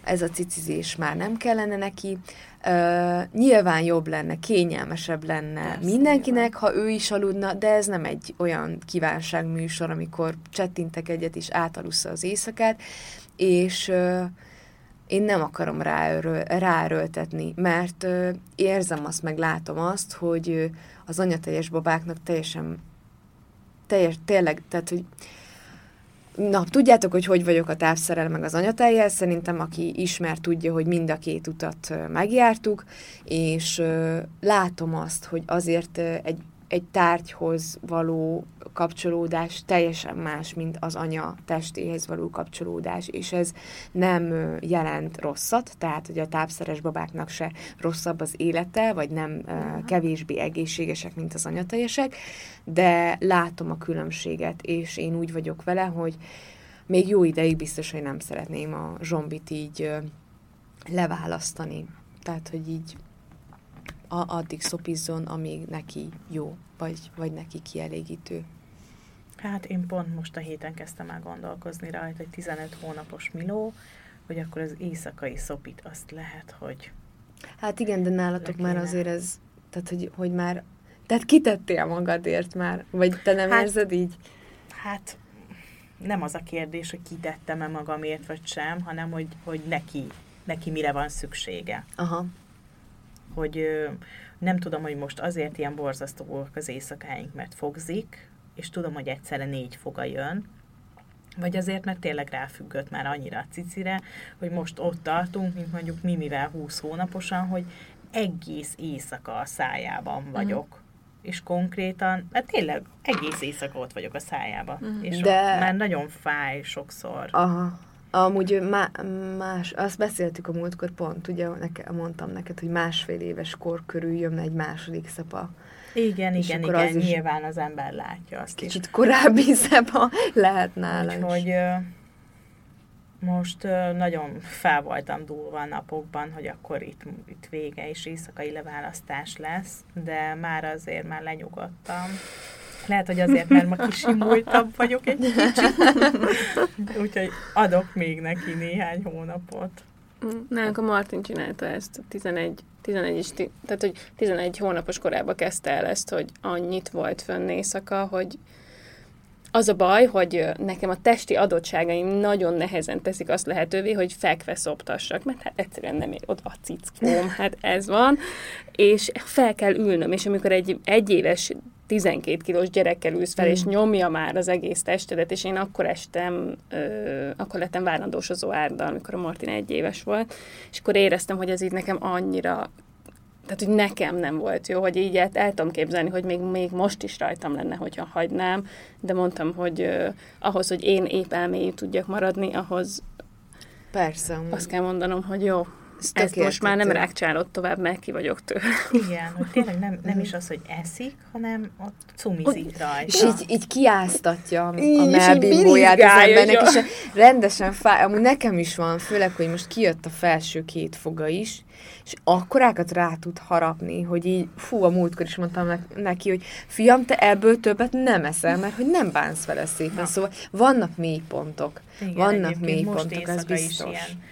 ez a cicizés már nem kellene neki. Uh, nyilván jobb lenne, kényelmesebb lenne Persze, mindenkinek, ha ő is aludna, de ez nem egy olyan kívánságműsor, amikor csettintek egyet és átalussza az éjszakát, és uh, én nem akarom ráerő, ráerőltetni, mert ö, érzem azt, meg látom azt, hogy ö, az anyateljes babáknak teljesen, teljes, tényleg, tehát, hogy Na, tudjátok, hogy hogy vagyok a távszerel meg az anyateljel, szerintem aki ismer, tudja, hogy mind a két utat megjártuk, és látom azt, hogy azért egy, egy tárgyhoz való kapcsolódás teljesen más, mint az anya testéhez való kapcsolódás, és ez nem jelent rosszat, tehát hogy a tápszeres babáknak se rosszabb az élete, vagy nem ö, kevésbé egészségesek, mint az anyateljesek, de látom a különbséget, és én úgy vagyok vele, hogy még jó ideig biztos, hogy nem szeretném a zsombit így leválasztani. Tehát, hogy így addig szopizzon, amíg neki jó, vagy, vagy neki kielégítő. Hát én pont most a héten kezdtem el gondolkozni rajta, hogy 15 hónapos Miló, hogy akkor az éjszakai szopit azt lehet, hogy Hát igen, de nálatok Le már azért ez, tehát hogy, hogy már, tehát kitettél magadért már, vagy te nem Hát- érzed így? hát nem az a kérdés, hogy kitettem-e magamért, vagy sem, hanem hogy, hogy neki, neki mire van szüksége. Aha. Hogy nem tudom, hogy most azért ilyen borzasztóak az éjszakáink, mert fogzik, és tudom, hogy egyszerre négy foga jön, vagy azért, mert tényleg ráfüggött már annyira a cicire, hogy most ott tartunk, mint mondjuk Mimivel 20 hónaposan, hogy egész éjszaka a szájában vagyok. Mm. És konkrétan, hát tényleg egész éjszaka ott vagyok a szájában. Mm. És De- De... már nagyon fáj sokszor. Aha. Amúgy má, más, azt beszéltük a múltkor pont, ugye neke, mondtam neked, hogy másfél éves kor körül jön egy második szepa. Igen, És igen, igen, az is- nyilván az ember látja azt is. Kicsit korábbi szepa lehet nála is. Úgyhogy most nagyon fel voltam dúlva a napokban, hogy akkor itt, itt vége és éjszakai leválasztás lesz, de már azért már lenyugodtam. Lehet, hogy azért, mert ma kisimultabb vagyok egy kicsit. Úgyhogy adok még neki néhány hónapot. Nálunk a Martin csinálta ezt, 11, 11 is, tehát hogy 11 hónapos korában kezdte el ezt, hogy annyit volt fönn éjszaka, hogy az a baj, hogy nekem a testi adottságaim nagyon nehezen teszik azt lehetővé, hogy fekve szoptassak, mert hát egyszerűen nem ér oda a cickóm, hát ez van, és fel kell ülnöm, és amikor egy egyéves 12 kilós gyerekkel ülsz fel, és nyomja már az egész testedet, és én akkor estem, ö, akkor lettem várandósozó árdal, amikor a Martin egy éves volt, és akkor éreztem, hogy ez így nekem annyira tehát, hogy nekem nem volt jó, hogy így el, el tudom képzelni, hogy még, még most is rajtam lenne, hogyha hagynám, de mondtam, hogy uh, ahhoz, hogy én épp elmélyű tudjak maradni, ahhoz Persze. azt kell mondanom, hogy jó, Ez ezt tök most már nem rákcsálod tovább, mert ki vagyok tőle. Igen, hogy tényleg nem, nem is az, hogy eszik, hanem ott cumizik rajta. És így, így kiáztatja a melbimbóját az embernek, és rendesen fáj. Amúgy nekem is van, főleg, hogy most kijött a felső két foga is, és akkorákat rá tud harapni, hogy így, fú, a múltkor is mondtam ne- neki, hogy fiam, te ebből többet nem eszel, mert hogy nem bánsz vele szépen. Szóval vannak mélypontok. Igen, Vannak mélypontok, az éjszaka is biztos. ilyen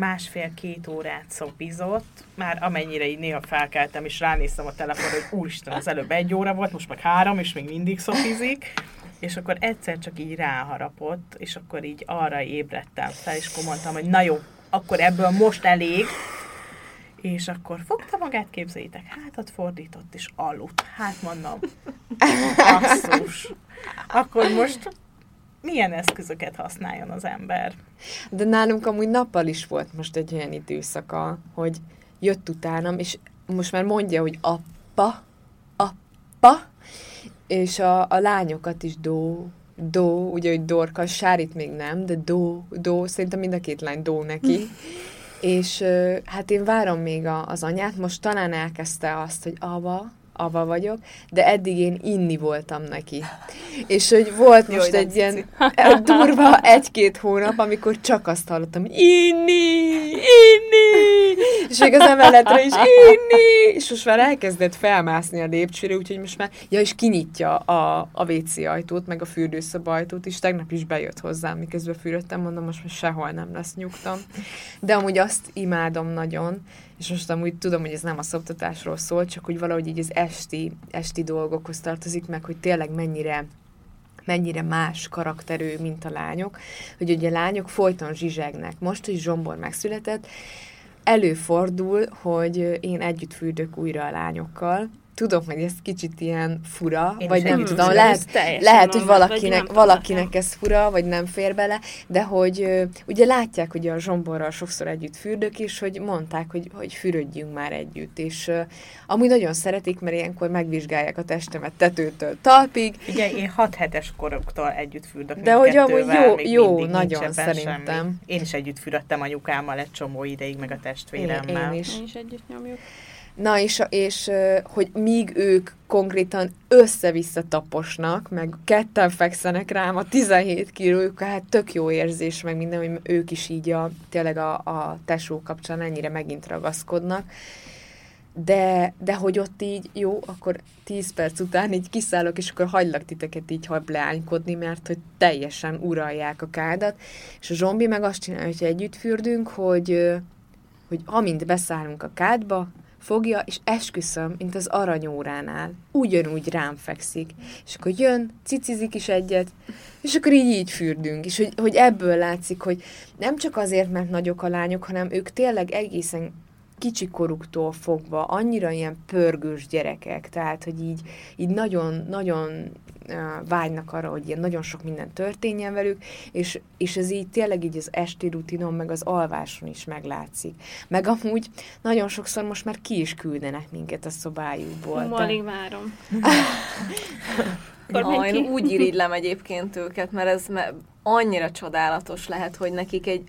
másfél-két órát szopizott, már amennyire így néha felkeltem, és ránéztem a telefonra, hogy úristen, az előbb egy óra volt, most meg három, és még mindig szopizik, és akkor egyszer csak így ráharapott, és akkor így arra ébredtem fel, és akkor mondtam, hogy na jó, akkor ebből most elég, és akkor fogta magát, képzeljétek, hátat fordított, és aludt. Hát mondom, basszus. Akkor most milyen eszközöket használjon az ember? De nálunk amúgy nappal is volt most egy olyan időszaka, hogy jött utánam, és most már mondja, hogy appa, appa, és a, a lányokat is do, do, ugye, hogy dorka, sárit még nem, de do, do, szerintem mind a két lány do neki. és hát én várom még a, az anyát, most talán elkezdte azt, hogy ava, ava vagyok, de eddig én inni voltam neki. És hogy volt Jó, most egy ilyen eh, durva egy-két hónap, amikor csak azt hallottam, hogy inni, inni, és még az emeletre is inni, és most már elkezdett felmászni a lépcsőre, úgyhogy most már, ja, és kinyitja a, a WC ajtót, meg a fürdőszoba ajtót, és tegnap is bejött hozzám, miközben fürödtem, mondom, most már sehol nem lesz nyugtam. De amúgy azt imádom nagyon, és most amúgy tudom, hogy ez nem a szoptatásról szól, csak hogy valahogy így az esti, esti dolgokhoz tartozik, meg hogy tényleg mennyire mennyire más karakterű, mint a lányok, hogy ugye a lányok folyton zsizsegnek. Most, hogy Zsombor megszületett, előfordul, hogy én együtt fürdök újra a lányokkal, tudom, hogy ez kicsit ilyen fura, Én vagy nem tudom, lehet, lehet, hogy valakinek, nem valakinek ez fura, vagy nem fér bele, de hogy ugye látják, hogy a Zsomborral sokszor együtt fürdök, és hogy mondták, hogy, hogy fürödjünk már együtt, és amúgy nagyon szeretik, mert ilyenkor megvizsgálják a testemet tetőtől talpig, Igen, én 6 hetes koroktól együtt fürdök. De hogy amúgy jó- jó, nagyon szerintem. Semmi. Én is együtt fürödtem anyukámmal egy csomó ideig, meg a én, testvéremmel. én is. Mi is együtt nyomjuk. Na, és, és hogy míg ők konkrétan össze-vissza taposnak, meg ketten fekszenek rám a 17 kilójuk, hát tök jó érzés, meg minden, hogy ők is így a, tényleg a, a tesó kapcsán ennyire megint ragaszkodnak. De, de hogy ott így, jó, akkor 10 perc után így kiszállok, és akkor hagylak titeket így hableánykodni, mert hogy teljesen uralják a kádat. És a zombi meg azt csinálja, hogyha együtt fürdünk, hogy, hogy amint beszállunk a kádba, fogja, és esküszöm, mint az aranyóránál, ugyanúgy rám fekszik. És akkor jön, cicizik is egyet, és akkor így így fürdünk. És hogy, hogy ebből látszik, hogy nem csak azért, mert nagyok a lányok, hanem ők tényleg egészen kicsikoruktól fogva annyira ilyen pörgős gyerekek, tehát, hogy így, így nagyon, nagyon vágynak arra, hogy ilyen nagyon sok minden történjen velük, és, és ez így tényleg így az esti rutinon, meg az alváson is meglátszik. Meg amúgy nagyon sokszor most már ki is küldenek minket a szobájukból. Alig várom. Ja, én úgy irigylem egyébként őket, mert ez annyira csodálatos lehet, hogy nekik egy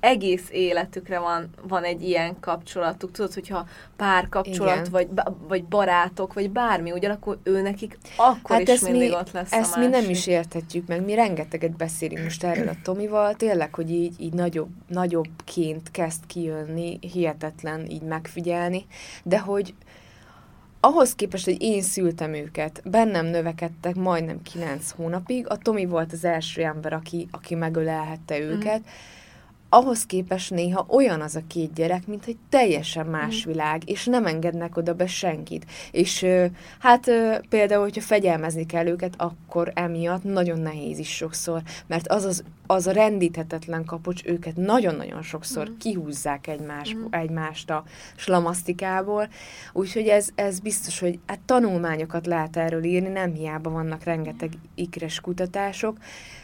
egész életükre van, van egy ilyen kapcsolatuk. Tudod, hogyha párkapcsolat, vagy, vagy barátok, vagy bármi, ugyanakkor ő nekik akkor hát is mindig mi, ott lesz Ezt mi nem is értetjük meg. Mi rengeteget beszélünk most erről a Tomival, tényleg, hogy így, így nagyobb, nagyobbként kezd kijönni, hihetetlen így megfigyelni, de hogy ahhoz képest, hogy én szültem őket, bennem növekedtek majdnem kilenc hónapig, a Tomi volt az első ember, aki, aki megölelhette őket, mm ahhoz képest néha olyan az a két gyerek, mint hogy teljesen más mm. világ, és nem engednek oda be senkit. És hát például, hogyha fegyelmezni kell őket, akkor emiatt nagyon nehéz is sokszor, mert az, az, az a rendíthetetlen kapocs őket nagyon-nagyon sokszor mm. kihúzzák egymás, mm. egymást a slamasztikából, úgyhogy ez, ez biztos, hogy hát tanulmányokat lehet erről írni, nem hiába vannak rengeteg ikres kutatások,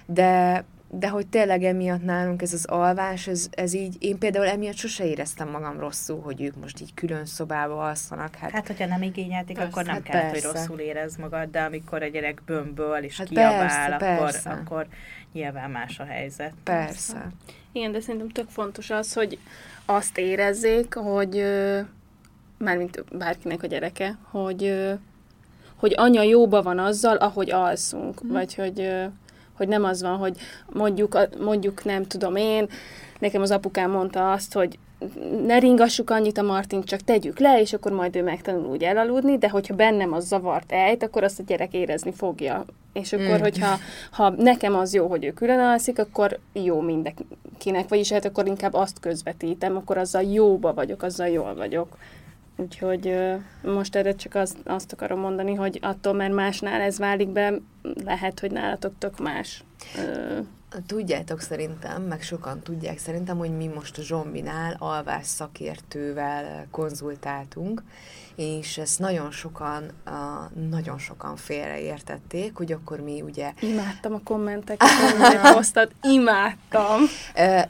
de de hogy tényleg emiatt nálunk ez az alvás, ez, ez így, én például emiatt sose éreztem magam rosszul, hogy ők most így külön szobába alszanak. Hát, hát hogyha nem igényelték, persze, akkor nem hát persze. hogy rosszul érez magad, de amikor a gyerek bömböl és hát kiabál, persze, akkor, persze. akkor nyilván más a helyzet. Persze. Igen, de szerintem tök fontos az, hogy azt érezzék, hogy mármint bárkinek a gyereke, hogy hogy anya jóba van azzal, ahogy alszunk, mm. vagy hogy hogy nem az van, hogy mondjuk, mondjuk nem tudom én, nekem az apukám mondta azt, hogy ne ringassuk annyit a Martin, csak tegyük le, és akkor majd ő megtanul úgy elaludni, de hogyha bennem az zavart ejt, akkor azt a gyerek érezni fogja. És akkor, mm. hogyha ha nekem az jó, hogy ő külön alszik, akkor jó mindenkinek, vagyis hát akkor inkább azt közvetítem, akkor azzal jóba vagyok, azzal jól vagyok. Úgyhogy most erre csak azt, azt akarom mondani, hogy attól, mert másnál ez válik be, lehet, hogy nálatok tök más. Tudjátok szerintem, meg sokan tudják szerintem, hogy mi most a Zsombinál alvás szakértővel konzultáltunk, és ezt nagyon sokan, nagyon sokan félreértették, hogy akkor mi ugye... Imádtam a kommenteket, hoztad, imádtam!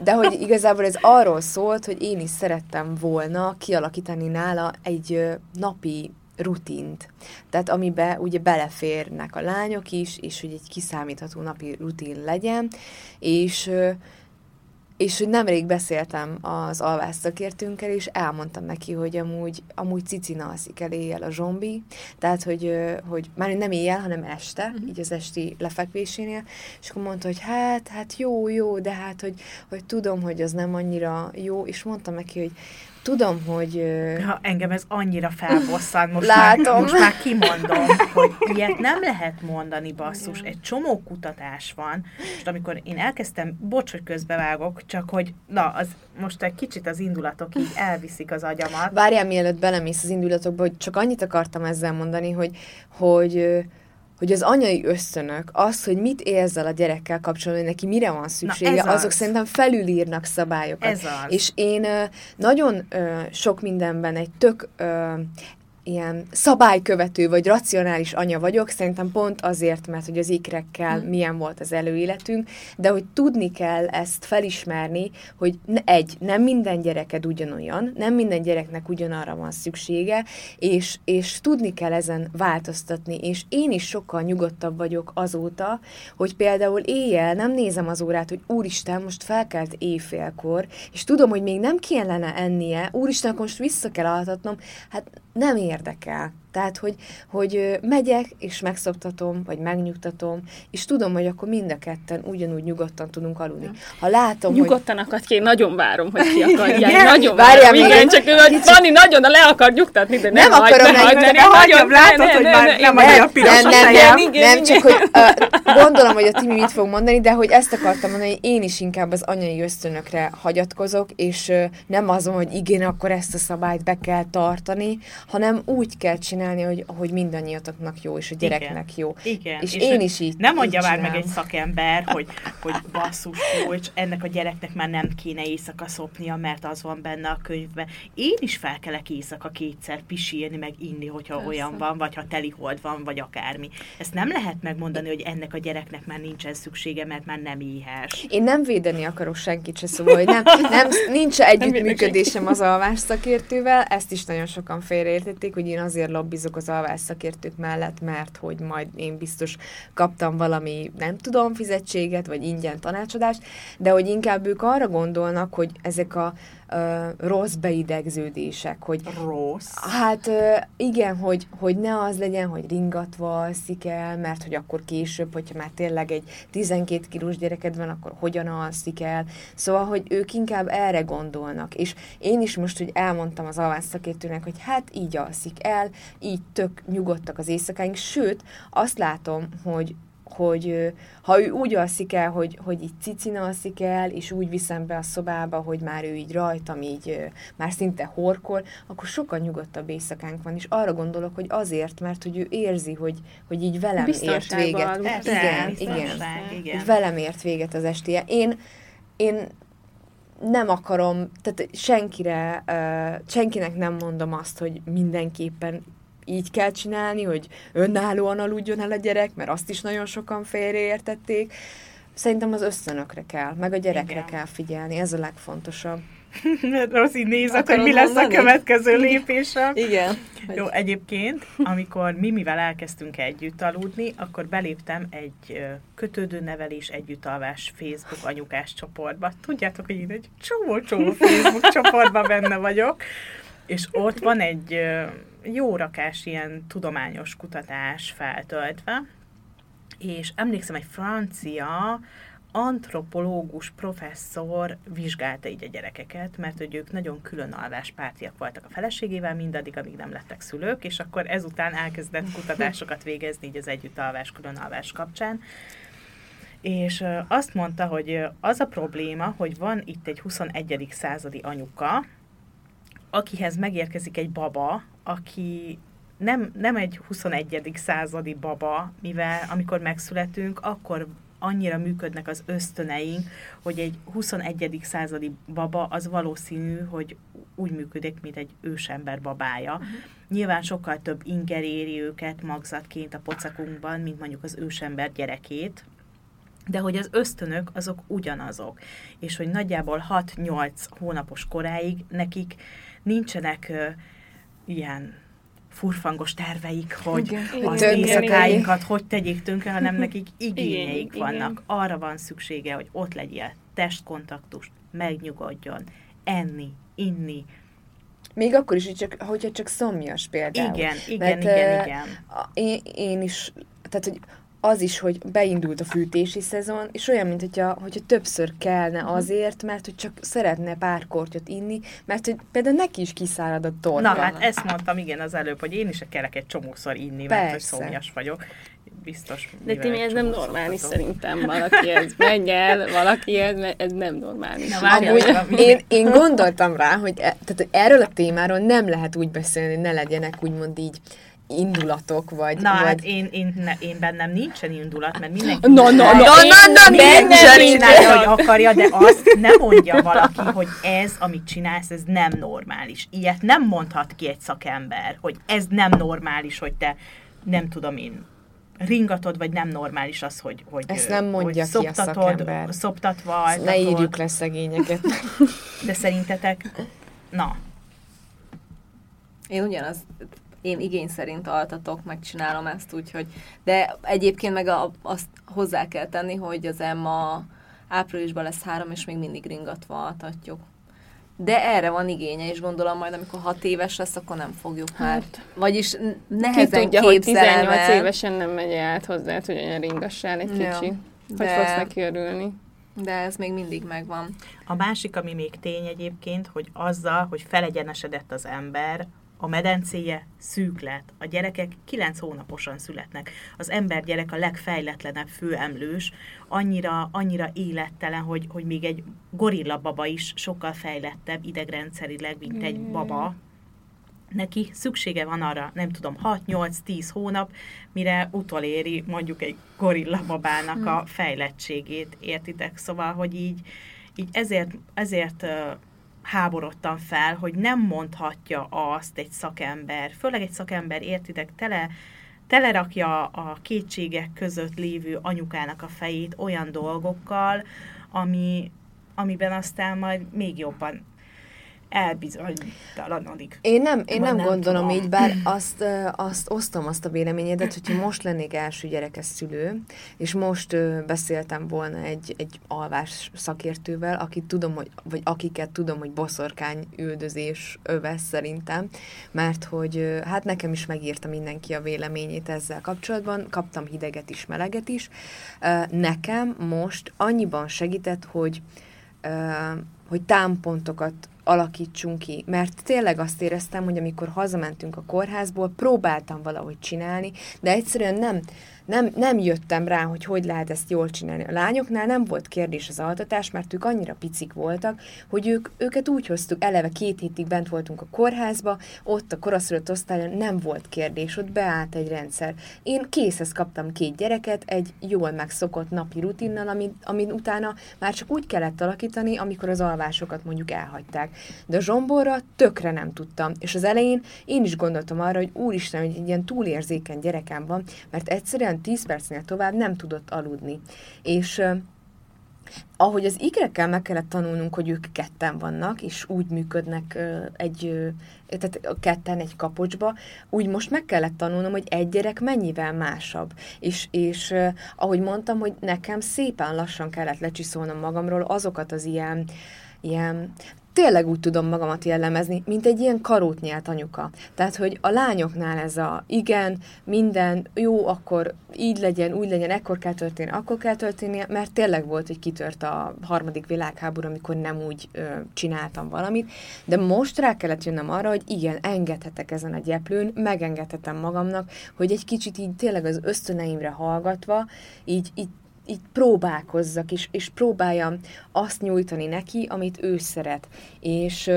De hogy igazából ez arról szólt, hogy én is szerettem volna kialakítani nála egy napi rutint. Tehát amiben ugye beleférnek a lányok is, és hogy egy kiszámítható napi rutin legyen, és és hogy nemrég beszéltem az alvás szakértőnkkel, és elmondtam neki, hogy amúgy, amúgy cicina alszik el éjjel a zsombi, tehát, hogy, hogy már nem éjjel, hanem este, uh-huh. így az esti lefekvésénél, és akkor mondta, hogy hát, hát jó, jó, de hát, hogy, hogy tudom, hogy az nem annyira jó, és mondtam neki, hogy Tudom, hogy... Ha engem ez annyira felbosszant, most, Látom. Már, most már kimondom, hogy ilyet nem lehet mondani, basszus. Egy csomó kutatás van, és amikor én elkezdtem, bocs, hogy közbevágok, csak hogy, na, az, most egy kicsit az indulatok így elviszik az agyamat. Várjál, mielőtt belemész az indulatokba, hogy csak annyit akartam ezzel mondani, hogy, hogy hogy az anyai ösztönök, az, hogy mit érzel a gyerekkel kapcsolatban, hogy neki mire van szüksége, Na azok az. szerintem felülírnak szabályokat. Ez az. És én nagyon sok mindenben egy tök ilyen szabálykövető vagy racionális anya vagyok, szerintem pont azért, mert hogy az ikrekkel hmm. milyen volt az előéletünk, de hogy tudni kell ezt felismerni, hogy egy, nem minden gyereked ugyanolyan, nem minden gyereknek ugyanarra van szüksége, és, és tudni kell ezen változtatni, és én is sokkal nyugodtabb vagyok azóta, hogy például éjjel nem nézem az órát, hogy úristen, most felkelt éjfélkor, és tudom, hogy még nem kellene ennie, úristen, akkor most vissza kell altatnom, hát nem érdekel. Tehát, hogy, hogy megyek, és megszoptatom, vagy megnyugtatom, és tudom, hogy akkor mind a ketten ugyanúgy nyugodtan tudunk aludni. Ha látom, hogy... Nyugodtan akad ki, én nagyon várom, hogy ki akadják. Igen? Nagyon Várjál várom, igen, csak hogy Fanni nagyon le akar nyugtatni, de nem, Nem hagyd, akarom ne hagyd, ne, hagyjam, látod, hogy már ne, nem annyira piros nem, a nem, nem, nem, csak hogy gondolom, hogy a Timi mit fog mondani, de hogy ezt akartam mondani, hogy én is inkább az anyai ösztönökre hagyatkozok, és nem azon, hogy igen, akkor ezt a szabályt be kell tartani, hanem úgy kell csinálni, hogy, hogy mindannyiatoknak jó, és a gyereknek jó. Igen. És én is így- Nem mondja így már meg egy szakember, hogy, hogy basszus, kulcs, ennek a gyereknek már nem kéne éjszaka szopnia, mert az van benne a könyvben. Én is felkelek éjszaka kétszer pisírni, meg inni, hogyha Persze. olyan van, vagy ha teli hold van, vagy akármi. Ezt nem lehet megmondani, hogy ennek a gyereknek már nincsen szüksége, mert már nem éhes. Én nem védeni akarok senkit se, szóval, hogy nem, nem, nincs együttműködésem az alvás szakértővel, ezt is nagyon sokan félreértették, hogy én azért lobbizok az alvás szakértők mellett, mert hogy majd én biztos kaptam valami, nem tudom, fizetséget, vagy ingyen tanácsadást, de hogy inkább ők arra gondolnak, hogy ezek a ö, rossz beidegződések, hogy Rossz. Hát ö, igen, hogy, hogy ne az legyen, hogy ringatva alszik el, mert hogy akkor később, hogyha már tényleg egy 12 kilós gyereked van, akkor hogyan alszik el. Szóval, hogy ők inkább erre gondolnak. És én is most, hogy elmondtam az alvás szakértőnek, hogy hát így alszik el, így tök nyugodtak az éjszakáink, sőt, azt látom, hogy hogy ha ő úgy alszik el, hogy, hogy így cicin alszik el, és úgy viszem be a szobába, hogy már ő így rajtam, így már szinte horkol, akkor sokkal nyugodtabb éjszakánk van, és arra gondolok, hogy azért, mert hogy ő érzi, hogy, hogy így velem ért véget. Persze, Igen, biztonság, igen. igen. Hogy velem ért véget az estéje. Én, én nem akarom, tehát senkire, senkinek nem mondom azt, hogy mindenképpen így kell csinálni, hogy önállóan aludjon el a gyerek, mert azt is nagyon sokan félreértették. Szerintem az ösztönökre kell, meg a gyerekre Igen. kell figyelni, ez a legfontosabb. Így nézek, hogy mi lesz a mondani? következő lépésem. Igen. Jó, egyébként, amikor Mimivel elkezdtünk együtt aludni, akkor beléptem egy kötődő nevelés együttalvás Facebook anyukás csoportba. Tudjátok, hogy én egy csomó-csomó Facebook csoportban benne vagyok, és ott van egy jó rakás ilyen tudományos kutatás feltöltve, és emlékszem, egy francia antropológus professzor vizsgálta így a gyerekeket, mert hogy ők nagyon különalvás pártiak voltak a feleségével, mindaddig, amíg nem lettek szülők, és akkor ezután elkezdett kutatásokat végezni így az együttalvás, különalvás kapcsán. És azt mondta, hogy az a probléma, hogy van itt egy 21. századi anyuka, akihez megérkezik egy baba, aki nem, nem egy 21. századi baba, mivel amikor megszületünk, akkor annyira működnek az ösztöneink, hogy egy 21. századi baba az valószínű, hogy úgy működik, mint egy ősember babája. Uh-huh. Nyilván sokkal több inger éri őket magzatként a pocakunkban, mint mondjuk az ősember gyerekét, de hogy az ösztönök azok ugyanazok, és hogy nagyjából 6-8 hónapos koráig nekik nincsenek ilyen furfangos terveik, hogy Igen. az Igen, éjszakáinkat hogy tegyék tönkre, hanem nekik igényeik Igen, vannak. igen. Arra van szüksége, hogy ott legyél, testkontaktust, megnyugodjon, enni, inni. Még akkor is, hogy csak, hogyha csak szomjas például. Igen, igen, Mert, igen, igen. Én, én is, tehát hogy az is, hogy beindult a fűtési szezon, és olyan, mint hogyha, hogyha többször kellene Mhm. azért, mert hogy csak szeretne pár kortyot inni, mert hogy például neki is kiszárad a torka. Na hát ezt mondtam, igen, az előbb, hogy én is kelek egy csomószor inni, mert hogy Persze. szomjas vagyok. Biztos. De Timi, ez nem normális hozom. szerintem. Valaki ez menj el, valaki ez, ez nem normális. Na, várjál, Amúgy én, én gondoltam rá, hogy, e, tehát, hogy erről a témáról nem lehet úgy beszélni, hogy ne legyenek úgymond így indulatok, vagy... Na, vagy... hát én, én, ne, én bennem nincsen indulat, mert mindenki... Na, na, na, na, na, nincsen csinálja, indulat. hogy akarja, de azt nem mondja valaki, hogy ez, amit csinálsz, ez nem normális. Ilyet nem mondhat ki egy szakember, hogy ez nem normális, hogy te, nem tudom én, ringatod, vagy nem normális az, hogy, hogy Ezt nem mondja hogy ki a szoptatod, szakember. Szoptatva, ne altatod. írjuk le szegényeket. De szerintetek, na, Én ugyanaz, én igény szerint altatok, megcsinálom ezt úgy, hogy... De egyébként meg a, azt hozzá kell tenni, hogy az Emma áprilisban lesz három, és még mindig ringatva altatjuk. de erre van igénye, és gondolom majd, amikor hat éves lesz, akkor nem fogjuk már. Hát, Vagyis n- Ki nehezen tudja, hogy képzelem 18 el, évesen nem megy át hozzá, hogy olyan ringassál egy Ja, kicsi. Hogy de- fogsz neki örülni. de ez még mindig megvan. A másik, ami még tény egyébként, hogy azzal, hogy felegyenesedett az ember, a medencéje szűk lett. A gyerekek 9 hónaposan születnek. Az ember gyerek a legfejletlenebb főemlős, annyira, annyira élettelen, hogy, hogy még egy gorilla baba is sokkal fejlettebb idegrendszerileg, mint egy baba. Neki szüksége van arra, nem tudom, 6-8-10 hónap, mire utoléri mondjuk egy gorilla babának a fejlettségét, értitek? Szóval, hogy így, így ezért, ezért háborodtam fel, hogy nem mondhatja azt egy szakember, főleg egy szakember, értitek, tele, telerakja a kétségek között lévő anyukának a fejét olyan dolgokkal, ami, amiben aztán majd még jobban elbizonytalanodik. Én nem, én nem, nem gondolom tudom. így, bár azt, azt osztom azt a véleményedet, hogyha most lennék első gyerekes szülő, és most beszéltem volna egy, egy alvás szakértővel, akit tudom, hogy, vagy akiket tudom, hogy boszorkány üldözés öves szerintem, mert hogy hát nekem is megírta mindenki a véleményét ezzel kapcsolatban, kaptam hideget is, meleget is. Nekem most annyiban segített, hogy hogy támpontokat alakítsunk ki, mert tényleg azt éreztem, hogy amikor hazamentünk a kórházból, próbáltam valahogy csinálni, de egyszerűen nem, nem, nem jöttem rá, hogy hogy lehet ezt jól csinálni. A lányoknál nem volt kérdés az altatás, mert ők annyira picik voltak, hogy ők, őket úgy hoztuk, eleve két hétig bent voltunk a kórházba, ott a koraszülött osztályon nem volt kérdés, ott beállt egy rendszer. Én készhez kaptam két gyereket, egy jól megszokott napi rutinnal, amin, amin utána már csak úgy kellett alakítani, amikor az alvásokat mondjuk elhagyták. De a zsomborra tökre nem tudtam. És az elején én is gondoltam arra, hogy úristen, hogy egy ilyen túlérzékeny gyerekem van, mert egyszerűen 10 percnél tovább nem tudott aludni. És ahogy az igrekkel meg kellett tanulnunk, hogy ők ketten vannak, és úgy működnek egy, tehát ketten egy kapocsba, úgy most meg kellett tanulnom, hogy egy gyerek mennyivel másabb. És, és ahogy mondtam, hogy nekem szépen lassan kellett lecsiszolnom magamról azokat az ilyen, ilyen tényleg úgy tudom magamat jellemezni, mint egy ilyen karót anyuka. Tehát, hogy a lányoknál ez a igen, minden jó, akkor így legyen, úgy legyen, ekkor kell történni, akkor kell történni, mert tényleg volt, hogy kitört a harmadik világháború, amikor nem úgy ö, csináltam valamit, de most rá kellett jönnöm arra, hogy igen, engedhetek ezen a gyeplőn, megengedhetem magamnak, hogy egy kicsit így tényleg az ösztöneimre hallgatva, így, így így próbálkozzak, és, és próbáljam azt nyújtani neki, amit ő szeret. És,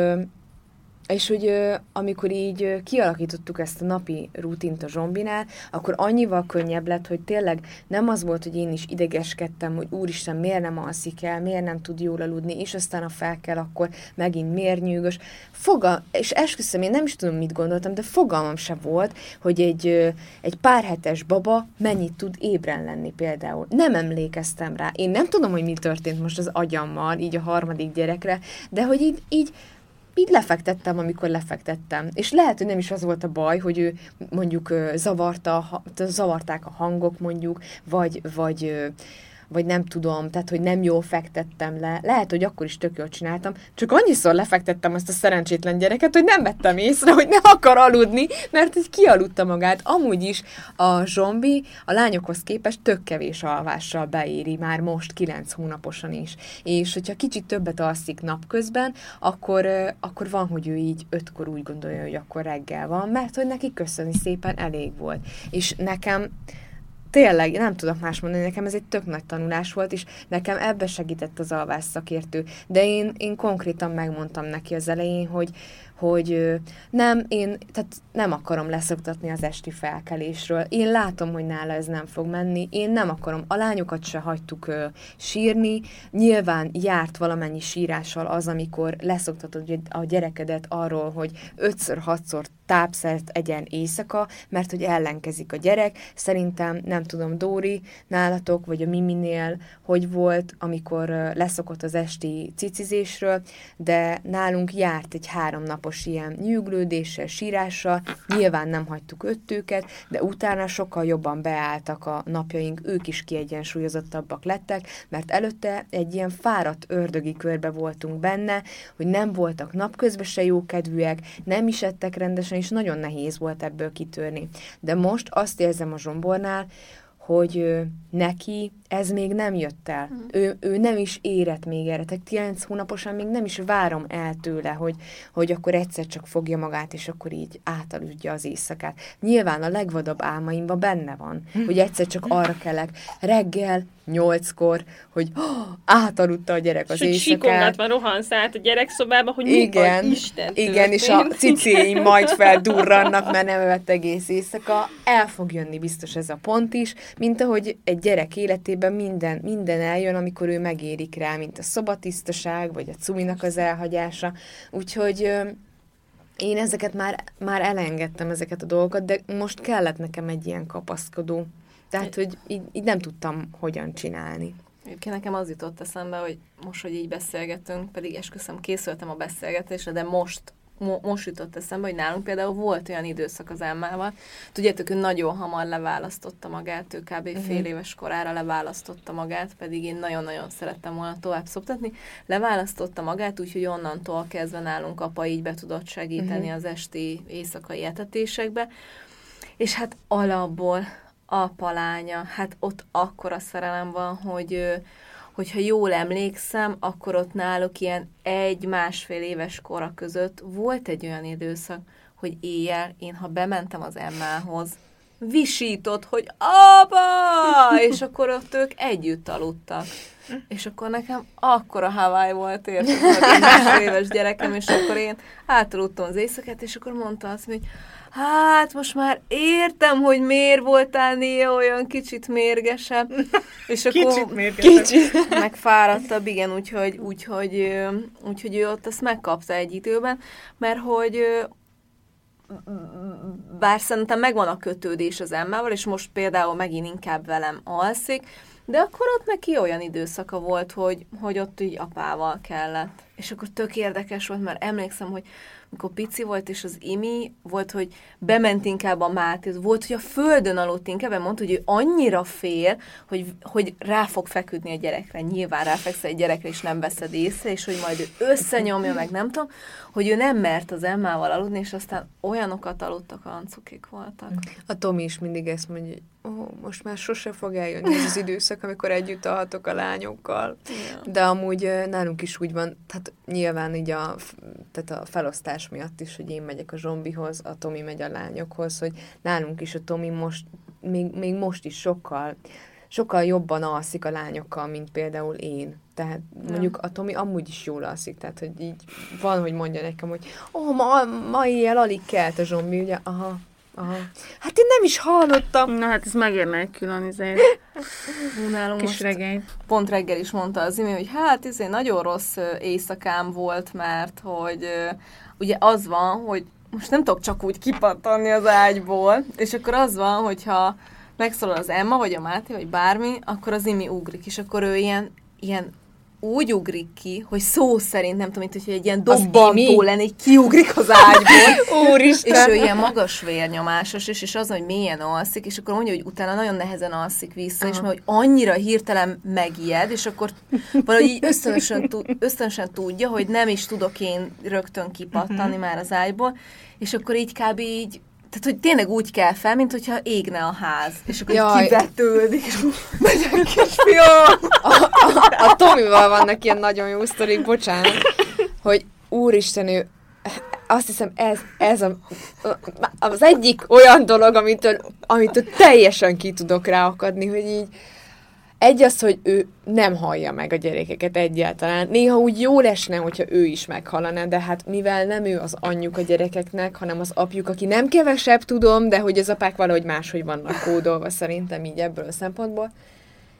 és hogy amikor így kialakítottuk ezt a napi rutint a zsombinál, akkor annyival könnyebb lett, hogy tényleg nem az volt, hogy én is idegeskedtem, hogy úristen, miért nem alszik el, miért nem tud jól aludni, és aztán a fel kell, akkor megint miért nyűgös. Fogal, és esküszöm, én nem is tudom, mit gondoltam, de fogalmam se volt, hogy egy, egy pár hetes baba mennyit tud ébren lenni például. Nem emlékeztem rá. Én nem tudom, hogy mi történt most az agyammal, így a harmadik gyerekre, de hogy így, így így lefektettem, amikor lefektettem. És lehet, hogy nem is az volt a baj, hogy ő mondjuk zavarta, zavarták a hangok mondjuk, vagy, vagy, vagy nem tudom, tehát, hogy nem jól fektettem le. Lehet, hogy akkor is tök jól csináltam, csak annyiszor lefektettem azt a szerencsétlen gyereket, hogy nem vettem észre, hogy nem akar aludni, mert így kialudta magát. Amúgy is a zsombi a lányokhoz képest tök kevés alvással beéri, már most 9 hónaposan is. És hogyha kicsit többet alszik napközben, akkor, akkor van, hogy ő így ötkor úgy gondolja, hogy akkor reggel van, mert hogy neki köszönni szépen elég volt. És nekem tényleg, nem tudok más mondani, nekem ez egy tök nagy tanulás volt, és nekem ebbe segített az alvás szakértő. De én, én konkrétan megmondtam neki az elején, hogy, hogy nem, én tehát nem akarom leszoktatni az esti felkelésről. Én látom, hogy nála ez nem fog menni. Én nem akarom. A lányokat se hagytuk ö, sírni. Nyilván járt valamennyi sírással az, amikor leszoktatod a gyerekedet arról, hogy ötször, hatszor tápszert egyen éjszaka, mert hogy ellenkezik a gyerek. Szerintem, nem tudom, Dóri nálatok, vagy a Miminél, hogy volt, amikor leszokott az esti cicizésről, de nálunk járt egy három napos ilyen nyűglődéssel, sírással, nyilván nem hagytuk öt őket, de utána sokkal jobban beálltak a napjaink, ők is kiegyensúlyozottabbak lettek, mert előtte egy ilyen fáradt ördögi körbe voltunk benne, hogy nem voltak napközben se jókedvűek, nem is ettek rendesen, és nagyon nehéz volt ebből kitörni. De most azt érzem a zsombornál, hogy neki ez még nem jött el. Hmm. Ő, ő nem is érett még erre. Tehát 9 hónaposan még nem is várom el tőle, hogy, hogy akkor egyszer csak fogja magát, és akkor így átaludja az éjszakát. Nyilván a legvadabb álmaimban benne van, hogy egyszer csak arra kelek reggel, nyolckor, hogy oh, átaludta a gyerek az éjszakát. sikongatva rohansz át a gyerekszobába, hogy Igen, Isten igen, és a cicéim majd feldurrannak, mert nem evett egész éjszaka. El fog jönni biztos ez a pont is, mint ahogy egy gyerek életében minden, minden eljön, amikor ő megérik rá, mint a szobatisztaság, vagy a cuminak az elhagyása. Úgyhogy én ezeket már, már elengedtem, ezeket a dolgokat, de most kellett nekem egy ilyen kapaszkodó. Tehát, hogy így, így nem tudtam hogyan csinálni. Egyébként nekem az jutott eszembe, hogy most, hogy így beszélgetünk, pedig esküszöm, készültem a beszélgetésre, de most mo- most jutott eszembe, hogy nálunk például volt olyan időszak az Emmával. Tudjátok, ő nagyon hamar leválasztotta magát, ő kb. Uh-huh. fél éves korára leválasztotta magát, pedig én nagyon-nagyon szerettem volna tovább szoptatni. Leválasztotta magát, úgyhogy onnantól kezdve nálunk apa így be tudott segíteni uh-huh. az esti éjszakai etetésekbe. És hát alapból apa lánya, hát ott akkora szerelem van, hogy hogyha jól emlékszem, akkor ott náluk ilyen egy-másfél éves kora között volt egy olyan időszak, hogy éjjel én, ha bementem az Emmához, visított, hogy apa! És akkor ott ők együtt aludtak. És akkor nekem akkora Hawaii volt, érted, éves gyerekem, és akkor én átaludtam az éjszakát, és akkor mondta azt, hogy hát most már értem, hogy miért voltál néha olyan kicsit mérgesebb. És akkor Kicsit mérgesebb. Kicsit. megfáradtabb, igen, úgyhogy, úgyhogy, úgyhogy ő ott ezt megkapta egy időben, mert hogy bár szerintem megvan a kötődés az emmával, és most például megint inkább velem alszik, de akkor ott neki olyan időszaka volt, hogy, hogy ott így apával kellett. És akkor tök érdekes volt, mert emlékszem, hogy amikor pici volt, és az Imi volt, hogy bement inkább a Máté, volt, hogy a földön aludt inkább, mert mondta, hogy ő annyira fél, hogy, hogy rá fog feküdni a gyerekre. Nyilván ráfekszel egy gyerekre, és nem veszed észre, és hogy majd ő összenyomja, meg nem tudom, hogy ő nem mert az emmával aludni, és aztán olyanokat aludtak, olyan cukik voltak. A Tomi is mindig ezt mondja, ó, most már sose fog eljönni ez az időszak, amikor együtt alhatok a lányokkal. Ja. De amúgy nálunk is úgy van, tehát nyilván így a, tehát a felosztás miatt is, hogy én megyek a zombihoz, a Tomi megy a lányokhoz, hogy nálunk is a Tomi most, még, még most is sokkal, sokkal jobban alszik a lányokkal, mint például én. Tehát mondjuk a Tomi amúgy is jól alszik, tehát hogy így van, hogy mondja nekem, hogy ó, oh, ma, ma éjjel alig kelt a zombi, ugye, aha, aha. Hát én nem is hallottam. Na hát ez megérne egy külön Nálunk Kis regény. pont reggel is mondta az Imi, hogy hát ez egy nagyon rossz éjszakám volt, mert hogy ugye az van, hogy most nem tudok csak úgy kipattanni az ágyból, és akkor az van, hogyha megszólal az Emma, vagy a Máté, vagy bármi, akkor az Imi ugrik, és akkor ő ilyen, ilyen úgy ugrik ki, hogy szó szerint, nem tudom, mint hogy egy ilyen dobbantó lenne, így kiugrik az ágyból. Úristen! És ő ilyen magas vérnyomásos, és, és az, hogy mélyen alszik, és akkor mondja, hogy utána nagyon nehezen alszik vissza, és mert hogy annyira hirtelen megijed, és akkor valahogy így ösztönösen, ösztönösen tudja, hogy nem is tudok én rögtön kipattani már az ágyból, és akkor így kb. így tehát, hogy tényleg úgy kell fel, mint hogyha égne a ház. És akkor Jaj. kivetődik, és megyek kisfiam! a, a, a Tomival vannak ilyen nagyon jó sztorik, bocsánat, hogy úristen, ő azt hiszem ez, ez a, az egyik olyan dolog, amitől, amitől teljesen ki tudok ráakadni, hogy így egy az, hogy ő nem hallja meg a gyerekeket egyáltalán. Néha úgy jó lesne, hogyha ő is meghallaná, de hát mivel nem ő az anyjuk a gyerekeknek, hanem az apjuk, aki nem kevesebb tudom, de hogy az apák valahogy máshogy vannak kódolva szerintem így ebből a szempontból.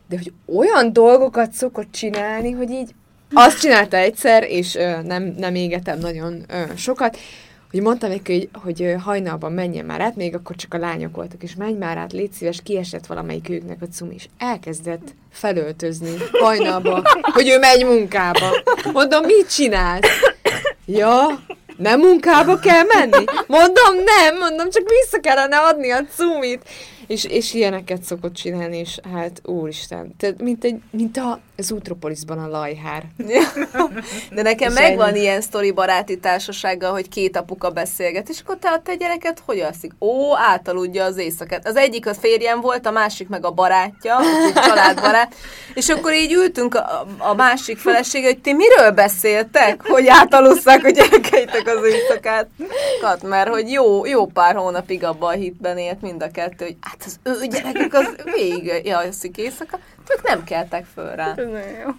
De hogy olyan dolgokat szokott csinálni, hogy így azt csinálta egyszer, és ö, nem, nem égetem nagyon ö, sokat, hogy mondtam neki, hogy, hogy hajnalban menjen már át, még akkor csak a lányok voltak, és menj már át, légy szíves, kiesett valamelyik őknek a cumi, és elkezdett felöltözni hajnalba, hogy ő megy munkába. Mondom, mit csinálsz? Ja, Nem munkába kell menni? Mondom, nem, mondom, csak vissza kellene adni a cumit. És, és ilyeneket szokott csinálni, és hát úristen, tehát mint, egy, mint a, az Utropolisban a lajhár. De nekem És megvan ennyi. ilyen sztori baráti társasággal, hogy két apuka beszélget, és akkor te a te gyereket hogy alszik? Ó, átaludja az éjszakát. Az egyik a férjem volt, a másik meg a barátja, úgyhogy családbarát, és akkor így ültünk a, a másik felesége, hogy ti miről beszéltek, hogy átalusszák a gyerekeitek az éjszakát? Kat, mert hogy jó, jó pár hónapig abban a hitben élt mind a kettő, hogy hát az ő gyerekük az végig alszik éjszaka, ők nem keltek föl rá.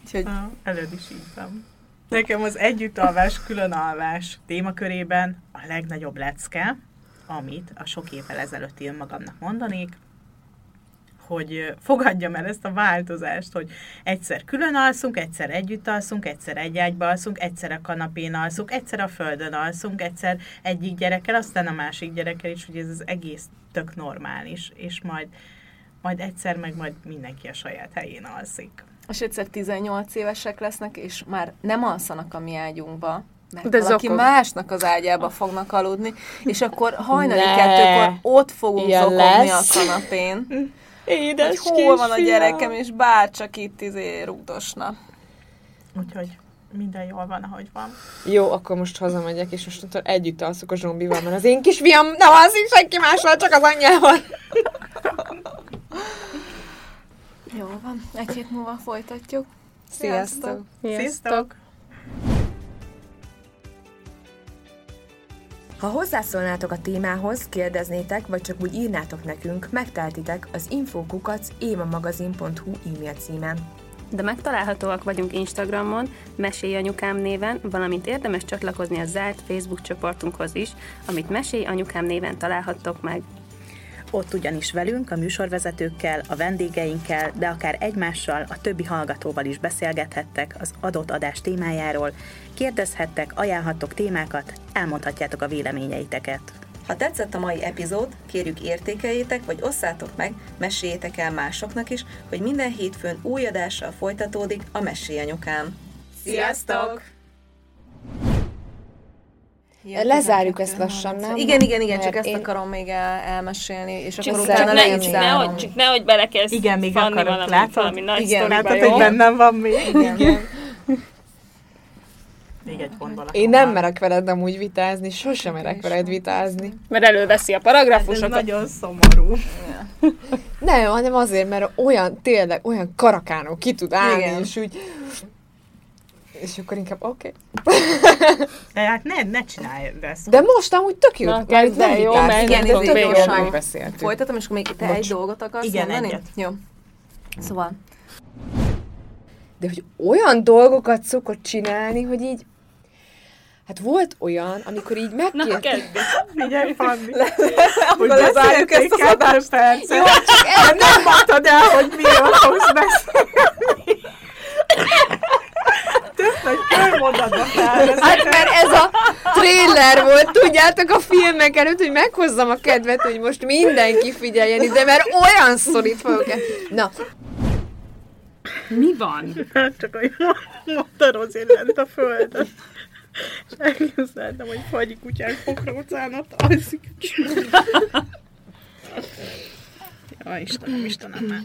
Úgyhogy előd is így van. Nekem az együttalvás, különalvás témakörében a legnagyobb lecke, amit a sok évvel ezelőtti önmagamnak mondanék, hogy fogadjam el ezt a változást, hogy egyszer külön alszunk, egyszer együtt alszunk, egyszer egy ágyba alszunk, egyszer a kanapén alszunk, egyszer a földön alszunk, egyszer egyik gyerekkel, aztán a másik gyerekkel is, hogy ez az egész tök normális, és majd, majd egyszer meg majd mindenki a saját helyén alszik. És egyszer 18 évesek lesznek, és már nem alszanak a mi ágyunkba, mert De valaki zokog. másnak az ágyába fognak aludni, és akkor hajnali Ne. kettőkor ott fogunk Ilyen zokogni lesz. a kanapén. Édes Hogy hol van a gyerekem, és bárcsak itt izé rúgdosna. Úgyhogy minden jól van, ahogy van. Jó, akkor most hazamegyek, és mostantól együtt alszok a zsombival, mert az én kisfiam nem alszik senki mással, csak az anyjával. Jó van, egy hét múlva folytatjuk. Sziasztok! Sziasztok! Ha hozzászólnátok a témához, kérdeznétek, vagy csak úgy írnátok nekünk, megteltitek az infokukac évamagazin.hu e-mail címen. De megtalálhatóak vagyunk Instagramon, Mesélj Anyukám néven, valamint érdemes csatlakozni a zárt Facebook csoportunkhoz is, amit Mesélj Anyukám néven találhattok meg. Ott ugyanis velünk, a műsorvezetőkkel, a vendégeinkkel, de akár egymással, a többi hallgatóval is beszélgethettek az adott adás témájáról, kérdezhettek, ajánlhattok témákat, elmondhatjátok a véleményeiteket. Ha tetszett a mai epizód, kérjük értékeljétek, vagy osszátok meg, meséljétek el másoknak is, hogy minden hétfőn új adással folytatódik a Mesélyanyukám. Sziasztok! Lezárjuk ezt lassan, nem? Igen, igen, igen, csak ezt én- akarom még el, elmesélni, és Csak akkor utána ne- le csak nehogy, csak nehogy belekezd Igen, még akarok, valami, látod? valami nagy Igen, sztoriba, Látod, jó? hogy bennem van még? Igen. Még egy pont valaki. Én nem merek veled amúgy vitázni, sosem merek veled vitázni. Mert előveszi a Ez paragrafusokat. nagyon szomorú. Nem, hanem azért, mert olyan, tényleg olyan karakánó ki tud állni, Igen. és úgy... És akkor inkább oké. De hát ne, ne csinálj ezt. De most amúgy tök jó. Na, kezd nem jó, mert igen, de ez tök gyorsan. megbeszéltük. Folytatom, és akkor még te egy dolgot akarsz Igen, mondani? egyet. Jó. Szóval, De hogy olyan dolgokat szokott csinálni, hogy így... Hát volt olyan, amikor így Na, megkért... kezd. Figyelj, Fanni. akkor lezárjuk ezt az adást. Jó, csak el, nem mondtad el, hogy miről fogsz beszélni. Hát mert ez a trailer volt, tudjátok, a filmek előtt, hogy meghozzam a kedvet, hogy most mindenki figyeljen ide, mert olyan szorít fogok. Na, Mi van? Csak hogy mondta Rozi lent a földön. És elképzeltem, hogy fagyi kutyák pokrócánat alszik. Ja, Istenem, Istenem, már.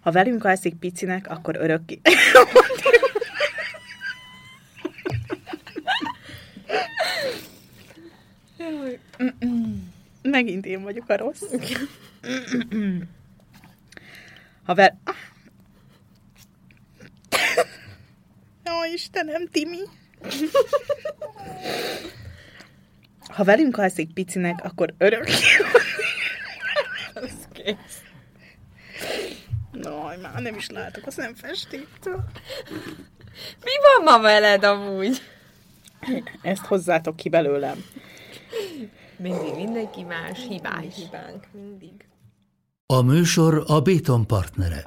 Ha velünk alszik picinek, akkor örökké... Megint én vagyok a rossz. Ha vel... Ó, Istenem, Timi. Ha velünk alszik picinek, akkor örökké... Naj, már nem is látok a szemfestéktől. mi van ma veled amúgy? Ezt hozzátok ki belőlem. Mindig mindenki más, hibás. Hibánk, mindig. A műsor a Béton partnere.